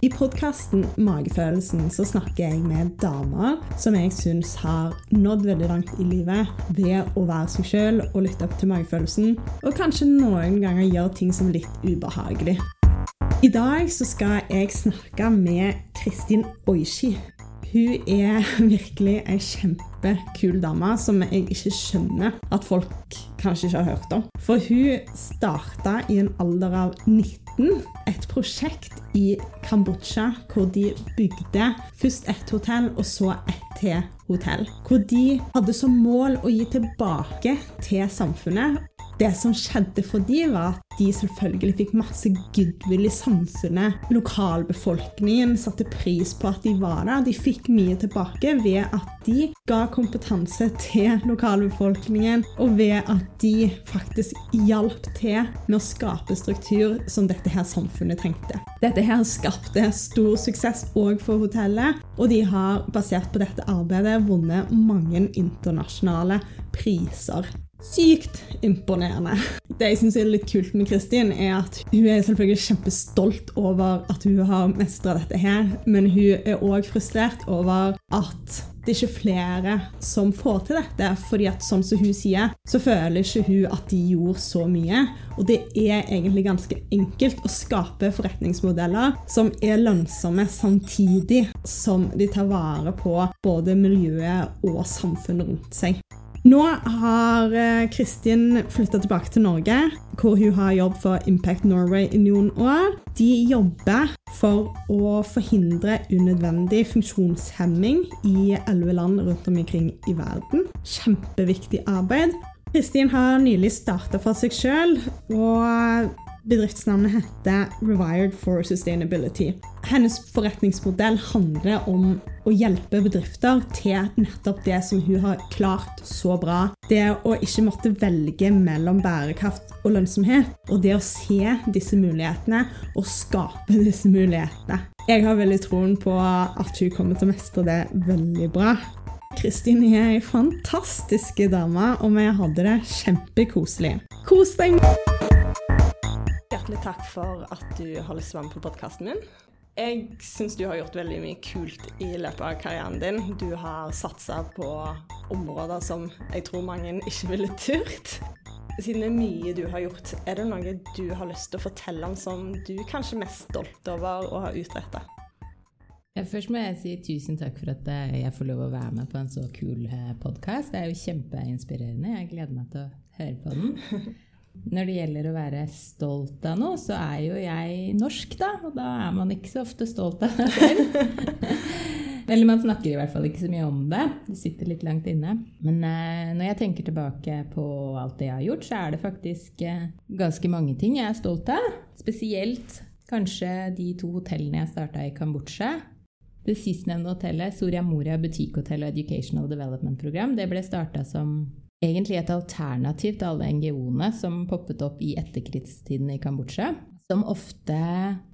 I podkasten Magefølelsen så snakker jeg med damer som jeg syns har nådd veldig langt i livet ved å være seg sjøl og lytte opp til magefølelsen, og kanskje noen ganger gjøre ting som litt ubehagelig. I dag så skal jeg snakke med Kristin Oishi. Hun er virkelig ei kjempekul dame som jeg ikke skjønner at folk kanskje ikke har hørt om. For hun starta i en alder av 19 et prosjekt i Kambodsja hvor de bygde først et hotell og så et til hotell. Hvor de hadde som mål å gi tilbake til samfunnet det som skjedde for de var at de selvfølgelig fikk masse goodwill i samfunnet. Lokalbefolkningen satte pris på at de var der. De fikk mye tilbake ved at de ga kompetanse til lokalbefolkningen, og ved at de faktisk hjalp til med å skape struktur som dette her samfunnet trengte. Dette her skapte stor suksess òg for hotellet, og de har basert på dette arbeidet vunnet mange internasjonale priser sykt imponerende. Det jeg syns er litt kult med Kristin, er at hun er selvfølgelig kjempestolt over at hun har mestra dette her, men hun er òg frustrert over at det er ikke flere som får til dette. fordi at sånn som hun sier, så føler ikke hun at de gjorde så mye. Og det er egentlig ganske enkelt å skape forretningsmodeller som er lønnsomme samtidig som de tar vare på både miljøet og samfunnet rundt seg. Nå har eh, Kristin flytta tilbake til Norge, hvor hun har jobb for Impact Norway i noen år. De jobber for å forhindre unødvendig funksjonshemming i elleve land rundt omkring i verden. Kjempeviktig arbeid. Kristin har nylig starta for seg sjøl, og Bedriftsnavnet heter Rewired for Sustainability. Hennes forretningsmodell handler om å hjelpe bedrifter til nettopp det som hun har klart så bra. Det å ikke måtte velge mellom bærekraft og lønnsomhet, og det å se disse mulighetene og skape disse mulighetene. Jeg har veldig troen på at hun kommer til å mestre det veldig bra. Kristin er ei fantastisk dame, og vi hadde det kjempekoselig. Kos deg! Hjertelig takk for at du har lyst til å være med på podkasten min. Jeg syns du har gjort veldig mye kult i løpet av karrieren din. Du har satsa på områder som jeg tror mange ikke ville turt. Siden det er mye du har gjort, er det noe du har lyst til å fortelle om som du kanskje er mest stolt over å ha utretta? Først må jeg si tusen takk for at jeg får lov å være med på en så kul eh, podkast. Det er jo kjempeinspirerende. Jeg gleder meg til å høre på den. Når det gjelder å være stolt av noe, så er jo jeg norsk, da. Og da er man ikke så ofte stolt av seg selv. Eller man snakker i hvert fall ikke så mye om det. Det sitter litt langt inne. Men eh, når jeg tenker tilbake på alt det jeg har gjort, så er det faktisk eh, ganske mange ting jeg er stolt av. Spesielt kanskje de to hotellene jeg starta i Kambodsja. Det sistnevnte hotellet, Soria Moria Butikkhotell og Educational Development Program, det ble starta som egentlig et alternativ til alle NGO-ene som poppet opp i etterkrigstiden i Kambodsja. Som ofte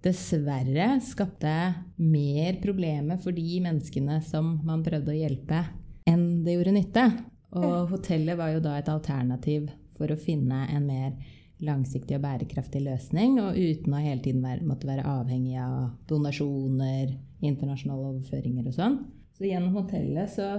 dessverre skapte mer problemer for de menneskene som man prøvde å hjelpe, enn det gjorde nytte. Og hotellet var jo da et alternativ for å finne en mer langsiktig og bærekraftig løsning, og uten å hele tiden være, måtte være avhengig av donasjoner, internasjonale overføringer og sånn. Så gjennom hotellet så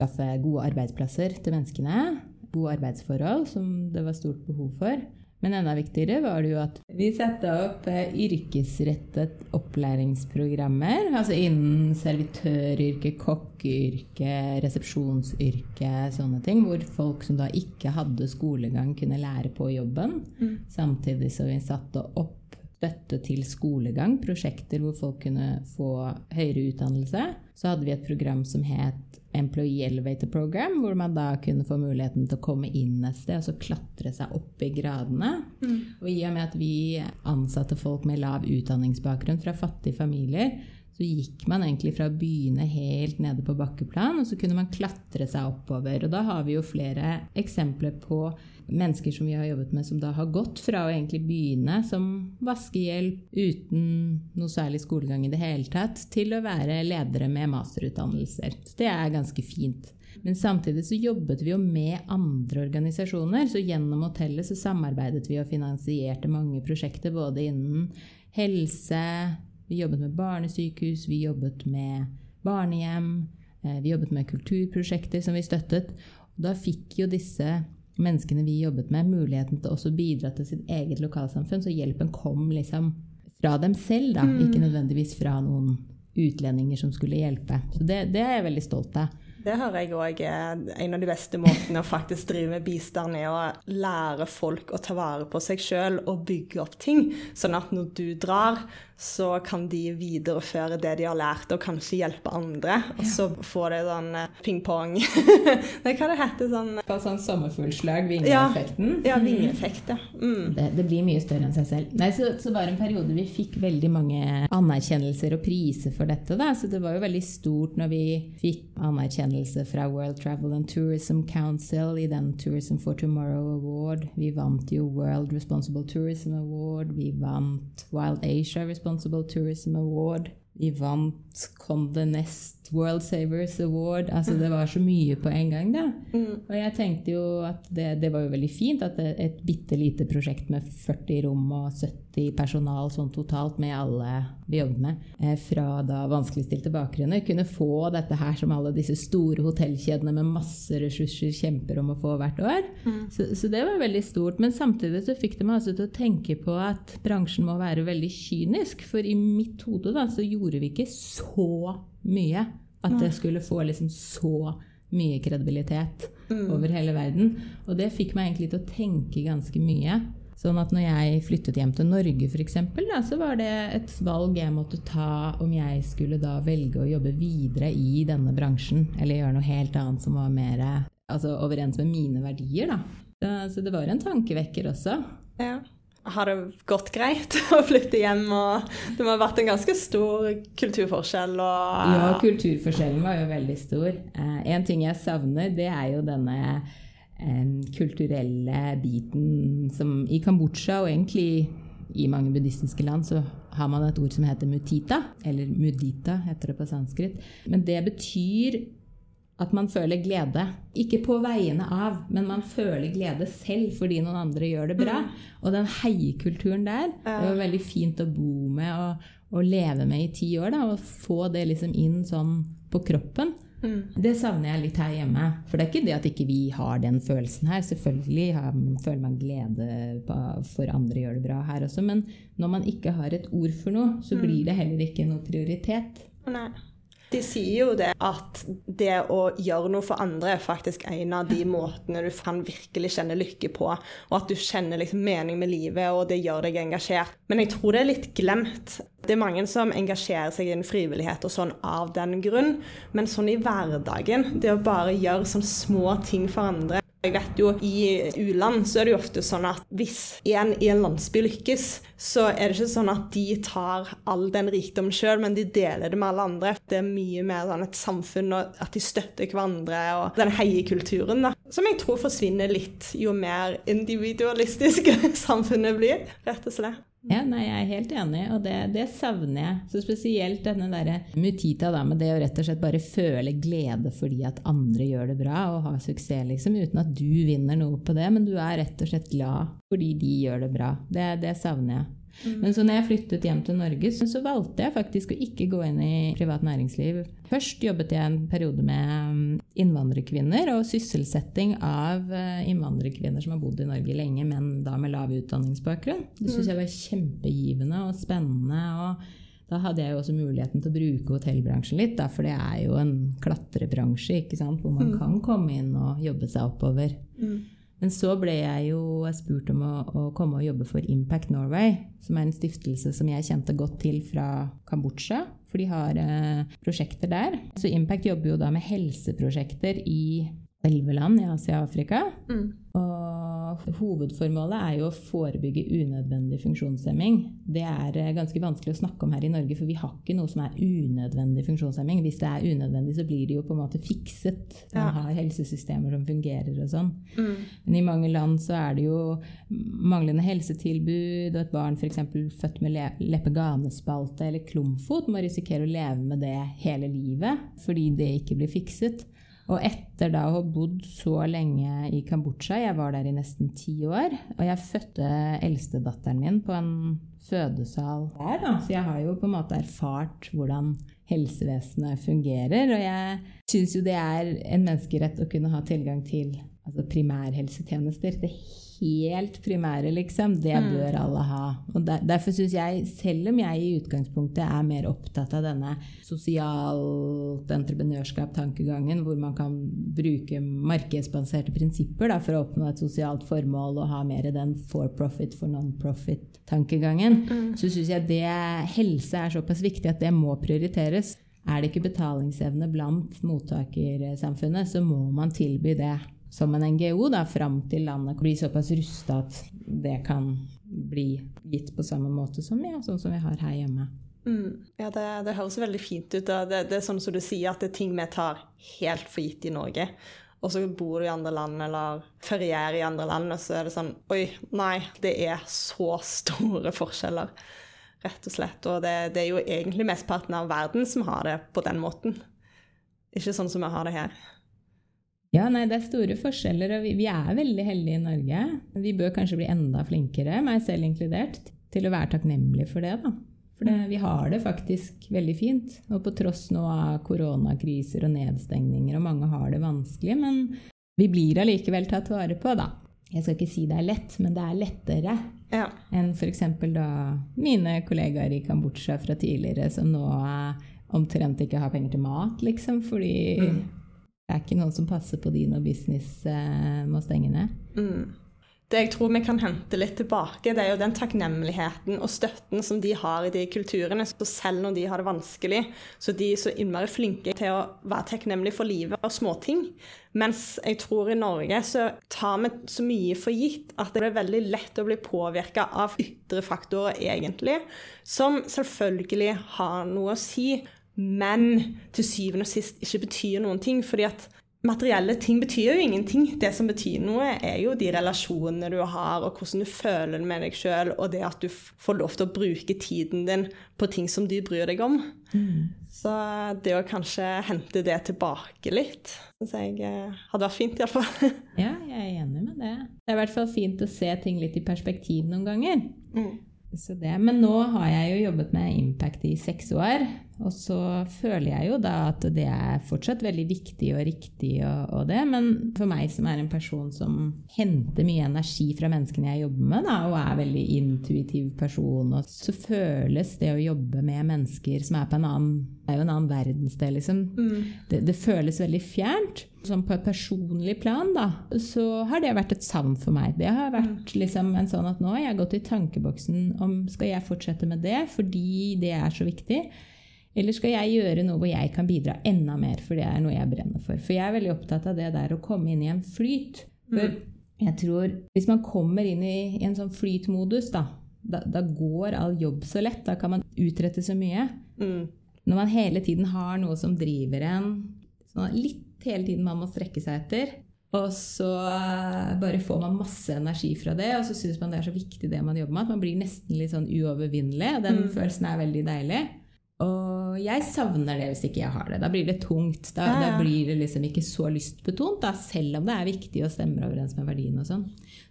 skaffe gode arbeidsplasser til menneskene. Gode arbeidsforhold, som det var stort behov for. Men enda viktigere var det jo at vi satte opp eh, yrkesrettet opplæringsprogrammer. Altså innen servitøryrke, kokkeyrke, resepsjonsyrke, sånne ting. Hvor folk som da ikke hadde skolegang, kunne lære på jobben. Mm. Samtidig som vi satte opp støtte til skolegang, prosjekter hvor folk kunne få høyere utdannelse. Så hadde vi et program som het Employee Elevator Program, hvor man da kunne få muligheten til å komme inn et sted og så klatre seg opp i gradene. Mm. Og i og med at vi ansatte folk med lav utdanningsbakgrunn fra fattige familier, så gikk man egentlig fra å begynne helt nede på bakkeplan, og så kunne man klatre seg oppover. Og da har vi jo flere eksempler på mennesker som vi har jobbet med, som da har gått fra å egentlig begynne som vaskehjelp uten noe særlig skolegang i det hele tatt, til å være ledere med masterutdannelser. Så det er ganske fint. Men samtidig så jobbet vi jo med andre organisasjoner, så gjennom hotellet så samarbeidet vi og finansierte mange prosjekter både innen helse, Vi jobbet med barnesykehus, vi jobbet med barnehjem, eh, vi jobbet med kulturprosjekter som vi støttet. Og da fikk jo disse menneskene vi jobbet med, muligheten til også å bidra til sitt eget lokalsamfunn. Så hjelpen kom liksom fra dem selv, da, Mm. ikke nødvendigvis fra noen utlendinger som skulle hjelpe. Så det, det er jeg veldig stolt av. Det hører jeg òg er en av de beste måtene å faktisk drive med bistand, er å lære folk å ta vare på seg sjøl og bygge opp ting. Sånn at når du drar, så kan de videreføre det de har lært, og kanskje hjelpe andre. Og så får det sånn eh, ping-pong Nei, hva det heter sånn På sånn sommerfuglslag, vingeeffekten. Ja, vingeeffekt, ja. Mm. Det, det blir mye større enn seg selv. Nei, så, så var det en periode vi fikk veldig mange anerkjennelser og priser for dette. Da. Så det var jo veldig stort når vi fikk anerkjennelse fra World Travel and Tourism Council i den Tourism for Tomorrow Award. Vi vant jo World Responsible Tourism Award. Vi vant Wild Asia Responsible Tourism Award. Vi vant Conde Nest World Savers Award. Altså det var så mye på en gang, da. Og jeg tenkte jo at det, det var jo veldig fint at et bitte lite prosjekt med 40 rom og 70 personal sånn totalt med alle vi jobbet med, eh, fra da vanskeligstilte bakgrunner, kunne få dette her som alle disse store hotellkjedene med masse ressurser kjemper om å få hvert år. Så, så det var veldig stort. Men samtidig så fikk det meg altså til å tenke på at bransjen må være veldig kynisk. For i mitt hode da, så gjorde vi ikke så mye at det skulle få liksom så mye kredibilitet over hele verden. Og det fikk meg egentlig til å tenke ganske mye. Sånn at når jeg flyttet hjem til Norge f.eks., så var det et valg jeg måtte ta om jeg skulle da velge å jobbe videre i denne bransjen, eller gjøre noe helt annet som var mer altså, overens med mine verdier. Da. Så- Så det var en tankevekker også. Ja. Har det gått greit å flytte hjem? og Det må ha vært en ganske stor kulturforskjell. Og, Ja, kulturforskjellen var jo veldig stor. Eh, en ting jeg savner, det er jo denne eh, kulturelle biten som i Kambodsja, og egentlig i mange buddhistiske land, så har man et ord som heter mutita, eller mudita heter det på sanskrit. Men det betyr at man føler glede. Ikke på vegne av, men man føler glede selv fordi noen andre gjør det bra. Og den heiekulturen der, det var veldig fint å bo med og, og leve med i ti år. Da, og få det liksom inn sånn på kroppen. Det savner jeg litt her hjemme. For det er ikke det at ikke vi har den følelsen her. Selvfølgelig har, føler man glede på, for andre gjør det bra her også. Men når man ikke har et ord for noe, så blir det heller ikke noe prioritet. Nei. De sier jo det at det å gjøre noe for andre er faktisk en av de måtene du kan virkelig kjenne lykke på. Og at du kjenner liksom mening med livet, og det gjør deg engasjert. Men jeg tror det er litt glemt. Det er mange som engasjerer seg i en frivillighet og sånn av den grunn, men sånn i hverdagen, det å bare gjøre sånn små ting for andre jeg vet jo, I u-land så er det jo ofte sånn at hvis en i en landsby lykkes, så er det ikke sånn at de tar all den rikdommen sjøl, men de deler det med alle andre. Det er mye mer sånn et samfunn, og at de støtter hverandre, og den heiekulturen, da. Som jeg tror forsvinner litt jo mer individualistisk samfunnet blir, rett og slett. Ja, nei, Jeg er helt enig, og det, det savner jeg. Så Spesielt denne der mutita da, med det å rett og slett bare føle glede fordi at andre gjør det bra og har suksess, liksom, uten at du vinner noe på det, men du er rett og slett glad fordi de gjør det bra. Det, det savner jeg. Men så når jeg flyttet hjem til Norge, så, valgte jeg faktisk å ikke gå inn i privat næringsliv. Først jobbet jeg en periode med um, innvandrerkvinner og sysselsetting av uh, innvandrerkvinner som har bodd i Norge lenge, men da med lav utdanningsbakgrunn. Det syns jeg var kjempegivende og spennende. og da hadde jeg jo også muligheten til å bruke hotellbransjen litt, da, for det er jo en klatrebransje ikke sant? hvor man kan komme inn og jobbe seg oppover. Men så ble jeg jo spurt om å, å, komme og jobbe for Impact Norway, som er en stiftelse som jeg kjente godt til fra Kambodsja, for de har eh, prosjekter der. Så Impact jobber jo da med helseprosjekter i elleve land i Asia og Afrika. Og hovedformålet er jo å forebygge unødvendig funksjonshemming. Det er eh, ganske vanskelig å snakke om her i Norge, for vi har ikke noe som er unødvendig funksjonshemming. Hvis det er unødvendig, så blir det jo på en måte fikset. Man Ja. har helsesystemer som fungerer og sånn. Men i mange land så er det jo manglende helsetilbud, og et barn f.eks. født med le- leppeganespalte eller klumfot må risikere å leve med det hele livet fordi det ikke blir fikset. Og etter da å ha bodd så lenge i Kambodsja, jeg var der i nesten ti år, og jeg fødte eldstedatteren min på en fødesal der, da. så jeg har jo på en måte erfart hvordan helsevesenet fungerer. Og jeg syns jo det er en menneskerett å kunne ha tilgang til altså primærhelsetjenester. Det helt primære, liksom, det Mm. bør alle ha. Og der, derfor syns jeg, selv om jeg i utgangspunktet er mer opptatt av denne sosialt entreprenørskap-tankegangen, hvor man kan bruke markedsbaserte prinsipper da, for å oppnå et sosialt formål og ha mer den for profit for non-profit-tankegangen, så syns jeg det helse er såpass viktig at det må prioriteres. Er det ikke betalingsevne blant mottakersamfunnet, så må man tilby det som en NGO da, fram til landet blir såpass rusta at det kan bli gitt på samme måte som, ja, sånn som vi har her hjemme. Mm. Ja, det, det høres veldig fint ut. Det, det er sånn som du sier, at det er ting vi tar helt for gitt i Norge. Og så bor du i andre land eller ferierer i andre land, og så er det sånn Oi, nei, det er så store forskjeller. Rett og slett. Og det, det er jo egentlig mesteparten av verden som har det på den måten. Ikke sånn som vi har det her. Ja, nei, det er store forskjeller, og vi, vi er veldig heldige i Norge. Vi bør kanskje bli enda flinkere, meg selv inkludert, til å være takknemlige for det, da. For det, vi har det faktisk veldig fint. Og på tross nå av koronakriser og nedstengninger, og mange har det vanskelig, men vi blir allikevel tatt vare på, da. Jeg skal ikke si det er lett, men det er lettere Ja. enn f.eks. da mine kollegaer i Kambodsja fra tidligere, som nå er omtrent ikke har penger til mat, liksom, fordi det er ikke noen som passer på de når business eh, må stenge ned. Mm. Det jeg tror vi kan hente litt tilbake, det er jo den takknemligheten og støtten som de har i de kulturene. Så selv når de har det vanskelig, så de er så innmari flinke til å være takknemlige for livet og småting. Mens jeg tror i Norge så tar vi så mye for gitt at det er veldig lett å bli påvirka av ytre faktorer, egentlig, som selvfølgelig har noe å si, men til syvende og sist ikke betyr noen ting. fordi at materielle ting betyr jo ingenting. Det som betyr noe, er jo de relasjonene du har, og hvordan du føler med deg sjøl, og det at du får lov til å bruke tiden din på ting som du bryr deg om. Så det å kanskje hente det tilbake litt, syns jeg eh, hadde vært fint, iallfall. Ja, jeg er enig med det. Det er i hvert fall fint å se ting litt i perspektiv noen ganger. Mm. Så det. Men nå har jeg jo jobbet med Impact i seks år, og så føler jeg jo da at det er fortsatt veldig viktig og riktig og, og det, men for meg som er en person som henter mye energi fra menneskene jeg jobber med, da, og er veldig intuitiv person, og så føles det å jobbe med mennesker som er på en annen, er jo en annen verdensdel, liksom, det, det føles veldig fjernt. Sånn på et personlig plan, da, så har det vært et savn for meg. Det har vært liksom en sånn at nå har jeg gått i tankeboksen om skal jeg fortsette med det fordi det er så viktig, eller skal jeg gjøre noe hvor jeg kan bidra enda mer, for det er noe jeg brenner for. For jeg er veldig opptatt av det der å komme inn i en flyt. For jeg tror hvis man kommer inn i, i en sånn flytmodus, da, da, da går all jobb så lett. Da kan man utrette så mye. Mm. Når man hele tiden har noe som driver en sånn litt hele tiden man må strekke seg etter. Og så eh, bare får man masse energi fra det, og så syns man det er så viktig det man jobber med, at man blir nesten litt sånn uovervinnelig. og Den følelsen er veldig deilig. Og jeg savner det hvis ikke jeg har det. Da blir det tungt. Da, Ja, da blir det liksom ikke så lystbetont, da, selv om det er viktig og stemmer overens med verdiene og sånn.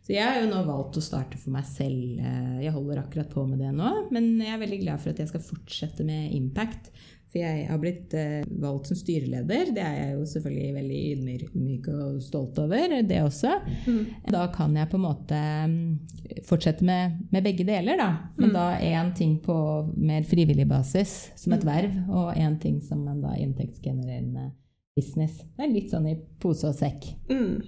Så jeg har jo nå valgt å starte for meg selv. Eh, Jeg holder akkurat på med det nå, men jeg er veldig glad for at jeg skal fortsette med Impact. For jeg har blitt eh, valgt som styreleder. Det er jeg jo selvfølgelig veldig ydmyk og stolt over, det også. Da kan jeg på en måte mm, fortsette med, med begge deler, da. Men da én ting på mer frivillig basis, som et verv, og én ting som en da inntektsgenererende business. Det er litt sånn i pose og sekk. Mm.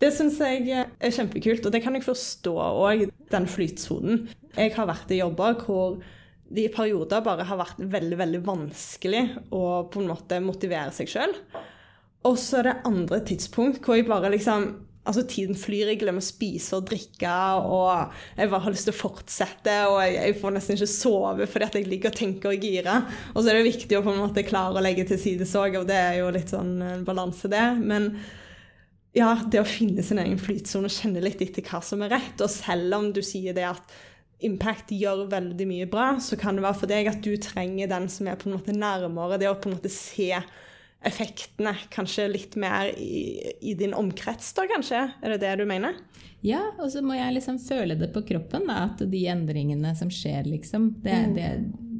Det syns jeg er kjempekult, og det kan jeg forstå òg, den flytsonen. Jeg har vært i jobber hvor det i perioder bare har vært veldig veldig vanskelig å på en måte motivere seg sjøl. Og så er det andre tidspunkt hvor jeg bare liksom Altså, tiden flyr, jeg glemmer å spise og drikke, og jeg bare har lyst til å fortsette, og jeg, jeg får nesten ikke sove fordi at jeg ligger og tenker og girer. Og så er det viktig å på en måte klare å legge til side sorg, og det er jo litt sånn en balanse, det. Men ja, det å finne sin egen flytsone og kjenne litt etter hva som er rett. Og selv om du sier det at Impact gjør veldig mye bra, så kan det være for deg at du trenger den som er på en måte nærmere. Det å på en måte se effektene kanskje litt mer i, i din omkrets, da kanskje? Er det det du mener? Ja, og så må jeg liksom føle det på kroppen, da, at de endringene som skjer, liksom det, Mm. det,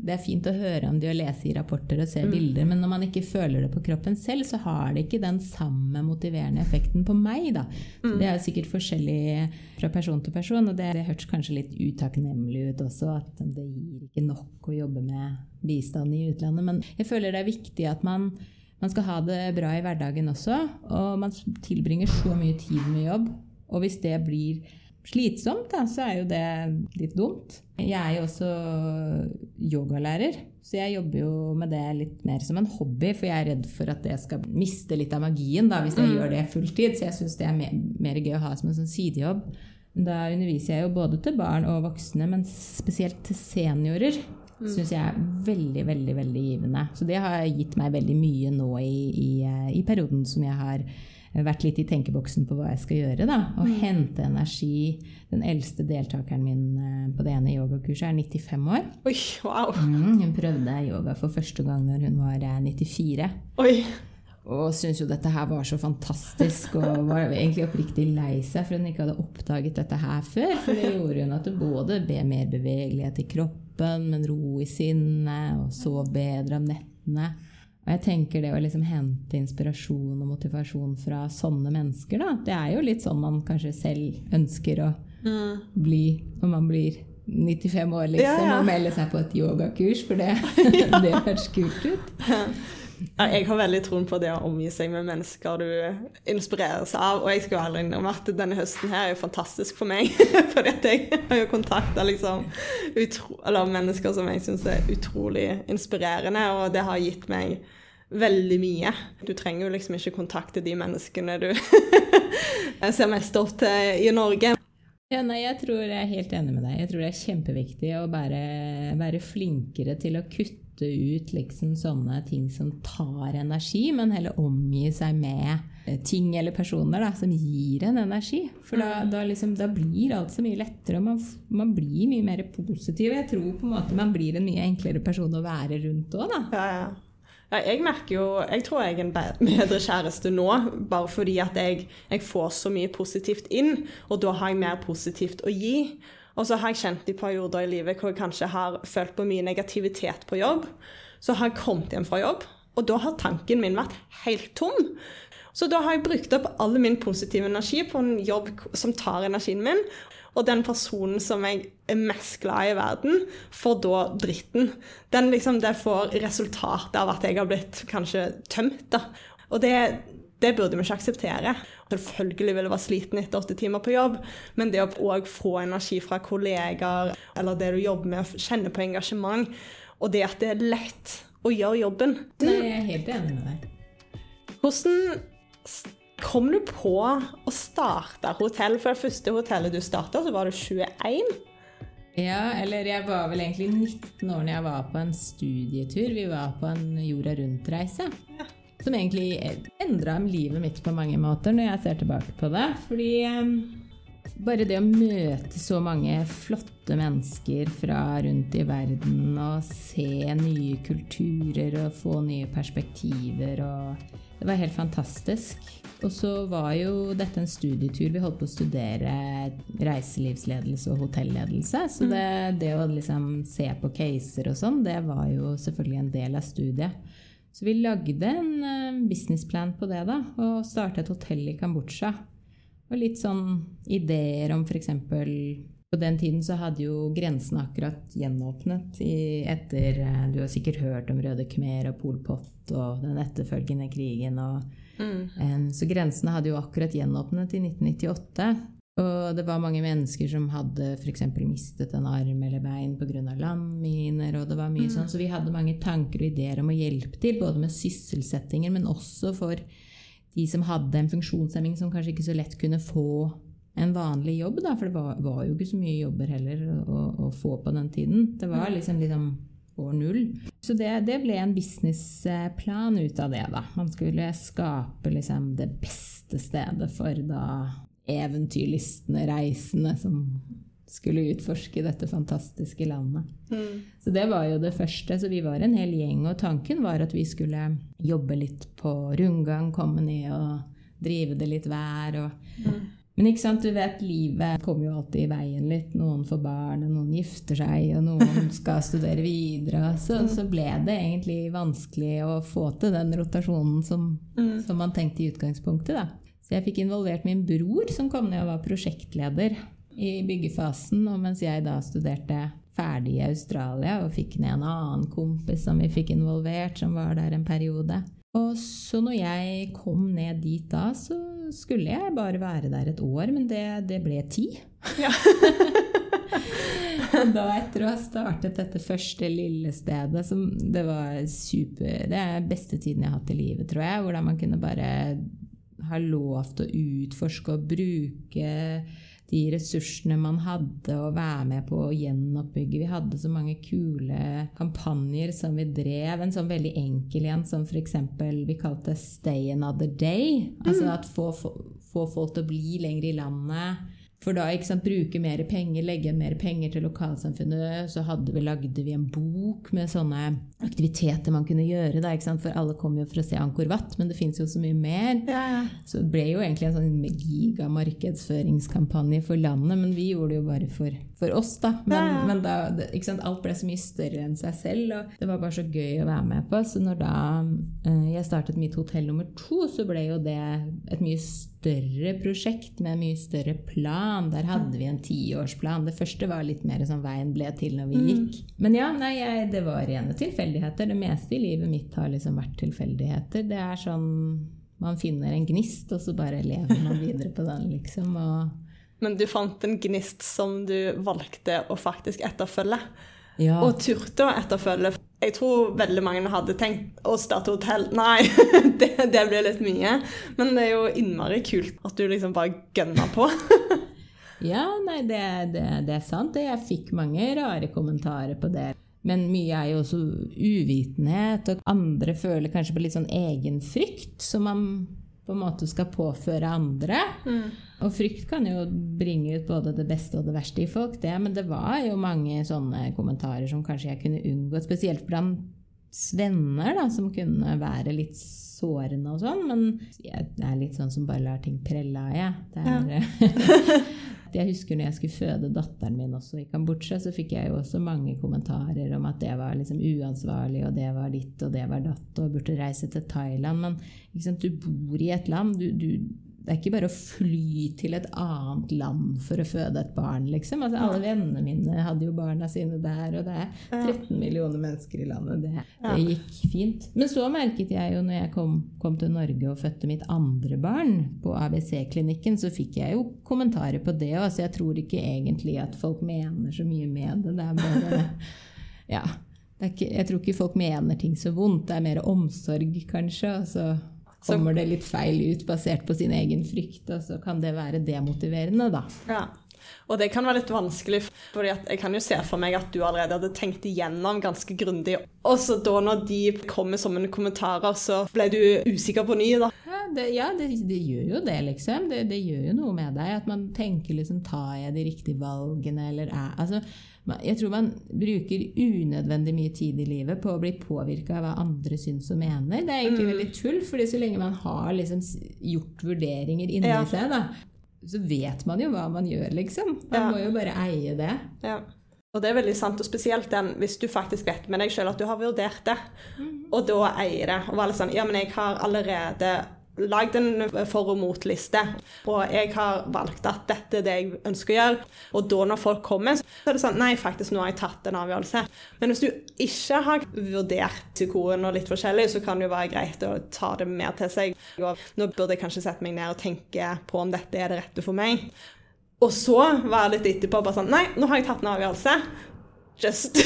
det er fint å høre om de og lese i rapporter og se bilder, men når man ikke føler det på kroppen selv, så har det ikke den samme motiverende effekten på meg. Da. Så det er sikkert forskjellig fra person til person, og det, det hørtes kanskje litt utakknemlig ut også, at det gir ikke nok å jobbe med bistand i utlandet. Men jeg føler det er viktig at man, man skal ha det bra i hverdagen også, og man tilbringer så mye tid med jobb. Og hvis det blir slitsomt, da, så er jo det litt dumt. Jeg er jo også yogalærer, så jeg jobber jo med det litt mer som en hobby, for jeg er redd for at det skal miste litt av magien da, hvis jeg gjør det fulltid. Så jeg syns det er mer, mer gøy å ha som en sånn sidejobb. Da underviser jeg jo både til barn og voksne, men spesielt til seniorer. Syns jeg er veldig, veldig veldig givende. Så det har gitt meg veldig mye nå i, i, i perioden som jeg har vært litt i tenkeboksen på hva jeg skal gjøre. da, Og hente energi. Den eldste deltakeren min eh, på det ene yogakurset er 95 år. Oi, wow. Mm, hun prøvde yoga for første gang når hun var eh, 94. Oi. Og syntes jo dette her var så fantastisk, og var egentlig oppriktig lei seg for hun ikke hadde oppdaget dette her før. For det gjorde hun at hun både ble mer bevegelighet i kroppen, men ro i sinnet, og sov bedre om nettene. Og jeg tenker det å liksom hente inspirasjon og motivasjon fra sånne mennesker, da, det er jo litt sånn man kanskje selv ønsker å bli når man blir 95 år, liksom, Ja, ja. og melde seg på et yogakurs, for det, det høres kult ut. Ja, jeg har veldig troen på det å omgi seg med mennesker du inspireres av. Og jeg skal jo ærlig innrømme at denne høsten her er jo fantastisk for meg. Fordi at jeg har jo kontakta liksom mennesker som jeg syns er utrolig inspirerende, og det har gitt meg veldig mye. Du trenger jo liksom ikke kontakte de menneskene du ser mest opp til i Norge. Ja, nei, jeg tror jeg er helt enig med deg. Jeg tror det er kjempeviktig å bare være flinkere til å kutte ut liksom sånne ting som tar energi, men heller omgi seg med ting eller personer da, som gir en energi. For da, da, liksom, da blir alt så mye lettere, og man, man blir mye mer positiv. Jeg tror på en måte man blir en mye enklere person å være rundt òg, da. Ja, ja. Ja, jeg merker jo Jeg tror jeg er en bedre kjæreste nå, bare fordi at jeg, jeg får så mye positivt inn, og da har jeg mer positivt å gi. Og så har jeg kjent i perioder i livet hvor jeg kanskje har følt på mye negativitet på jobb. Så har jeg kommet hjem fra jobb, og da har tanken min vært helt tom. Så da har jeg brukt opp all min positive energi på en jobb som tar energien min. Og den personen som jeg er mest glad i i verden, får da dritten. Den liksom, det får resultatet av at jeg har blitt kanskje tømt. da. Og det, det burde vi ikke akseptere. Selvfølgelig vil jeg være sliten etter åtte timer på jobb, men det å òg få energi fra kollegaer, eller det du jobber med, kjenne på engasjement, og det at det er lett å gjøre jobben Nei, jeg er helt enig med deg. hvordan kom du på å starte hotell? For det første hotellet du starta, så var du 21. Ja, eller jeg var vel egentlig 19 år når jeg var på en studietur. Vi var på en jorda rundt-reise. Som egentlig endra livet mitt på mange måter når jeg ser tilbake på det. Fordi eh, bare det å møte så mange flotte mennesker fra rundt i verden og se nye kulturer og få nye perspektiver og Det var helt fantastisk. Og så var jo dette en studietur. Vi holdt på å studere reiselivsledelse og hotelledelse. Så det, det å liksom se på caser og sånn, det var jo selvfølgelig en del av studiet. Så vi lagde en eh, businessplan på det, da, og starta et hotell i Kambodsja. Og litt sånn ideer om f.eks. På den tiden så hadde jo grensene akkurat gjenåpnet i, etter eh, Du har sikkert hørt om Røde Khmer og Pol Pot og den etterfølgende krigen. Og, eh, så grensene hadde jo akkurat gjenåpnet i 1998. Og det var mange mennesker som hadde f.eks. mistet en arm eller bein pga. landminer. og det var mye sånn, Så vi hadde mange tanker og ideer om å hjelpe til, både med sysselsettinger, men også for de som hadde en funksjonshemming som kanskje ikke så lett kunne få en vanlig jobb, da, for det var, var jo ikke så mye jobber heller å, å få på den tiden. Det var liksom, liksom år null. Så det, det ble en businessplan ut av det, da. Man skulle skape liksom det beste stedet for da eventyrlystne reisende som skulle utforske dette fantastiske landet. Mm. Så det var jo det første. Så vi var en hel gjeng, og tanken var at vi skulle jobbe litt på rundgang, komme ned og drive det litt hver. Og... Mm. Men ikke sant, du vet, livet kommer jo alltid i veien litt. Noen får barn, og noen gifter seg, og noen skal studere videre. Så, så ble det egentlig vanskelig å få til den rotasjonen som, Mm. som man tenkte i utgangspunktet. da. Så jeg fikk involvert min bror, som kom ned og var prosjektleder i byggefasen. Og mens jeg da studerte ferdig i Australia og fikk ned en annen kompis som vi fikk involvert, som var der en periode. Og så når jeg kom ned dit da, så skulle jeg bare være der et år, men det, det ble ti. Ja. Og da etter å ha startet dette første lille stedet, som det var super Det er beste tiden jeg har hatt i livet, tror jeg. Hvordan man kunne bare ha lov til å utforske og bruke de ressursene man hadde, og være med på å gjenoppbygge. Vi hadde så mange kule kampanjer som vi drev. En sånn veldig enkel en som f.eks. vi kalte 'Stay another day'. Altså at få, få, få folk til å bli lenger i landet. For da ikke sant, bruke mer penger, legge igjen mer penger til lokalsamfunnet. Så hadde vi, lagde vi en bok med sånne aktiviteter man kunne gjøre. Da? For alle kom jo for å se Angkor Wat, men det fins jo så mye mer. Ja, ja. Så det ble jo egentlig en sånn gigamarkedsføringskampanje for landet, men vi gjorde det jo bare for, for oss, da. Men, Ja, men da, sant? alt ble så mye større enn seg selv, og det var bare så gøy å være med på. Så når da eh, jeg startet mitt hotell nummer to, så ble jo det et mye større prosjekt med en mye større plan. Der hadde vi en tiårsplan. Det første var litt mer sånn veien ble til når vi gikk. Men ja, nei, jeg, det var rene tilfeldigheter. Det meste i livet mitt har liksom vært tilfeldigheter. Det er sånn man finner en gnist, og så bare lever man videre på den, liksom. Og, Men du fant en gnist som du valgte å faktisk etterfølge. ja. Og turte å etterfølge. Jeg tror veldig mange hadde tenkt å starte hotell. Nei, det, det blir litt mye. Men det er jo innmari kult at du liksom bare gønner på. Ja, nei, det, det, det er sant. Jeg fikk mange rare kommentarer på det. Men mye er jo også uvitenhet, og andre føler kanskje på litt sånn egenfrykt, som man på en måte skal påføre andre. Og frykt kan jo bringe ut både det beste og det verste i folk, det, men det var jo mange sånne kommentarer som kanskje jeg kunne unngått, spesielt blant venner, da, som kunne være litt sårende og sånn, men jeg er litt sånn som bare lar ting prelle av, jeg. Det er, jeg husker når jeg skulle føde datteren min også i Kambodsja, så fikk jeg jo også mange kommentarer om at det var liksom uansvarlig, og det var ditt, og det var datt, og burde reise til Thailand. Men sant, du bor i et land. du, du det er ikke bare å fly til et annet land for å føde et barn, liksom. Altså, alle vennene mine hadde jo barna sine der, og det er 13 millioner mennesker i landet. Det, det gikk fint. Men så merket jeg jo når jeg kom, kom til Norge og fødte mitt andre barn på ABC-klinikken, så fikk jeg jo kommentarer på det òg, så jeg tror ikke egentlig at folk mener så mye med det. Det er bare Ja. Det er ikke, jeg tror ikke folk mener ting så vondt. Det er mer omsorg, kanskje. og så Så- kommer det litt feil ut basert på sin egen frykt, og så kan det være demotiverende, da. Ja. Og det kan være litt vanskelig, for jeg kan jo se for meg at du allerede hadde tenkt igjennom ganske grundig. Og så da når de kommer som en kommentarer, så ble du usikker på ny, da. Det, ja, det, det gjør jo det, liksom. Det, det gjør jo noe med deg. At man tenker liksom Tar jeg de riktige valgene, eller er Altså, jeg tror man bruker unødvendig mye tid i livet på å bli påvirka av hva andre syns og mener. Det er egentlig veldig tull, fordi så lenge man har liksom gjort vurderinger inni Ja. seg, da, så vet man jo hva man gjør, liksom. Man Ja. må jo bare eie det. Ja. Og det er veldig sant, og spesielt den hvis du faktisk vet med deg sjøl at du har vurdert det, og da eier det. Og være litt sånn Ja, men jeg har allerede lagd en for- og motliste, og jeg har valgt at dette er det jeg ønsker å gjøre. Og da når folk kommer, så er det sånn Nei, faktisk, nå har jeg tatt en avgjørelse. Men hvis du ikke har vurdert psykoen og litt forskjellig, så kan det jo være greit å ta det mer til seg. Og nå burde jeg kanskje sette meg ned og tenke på om dette er det rette for meg. Og så være litt etterpå bare sånn Nei, nå har jeg tatt en avgjørelse. Just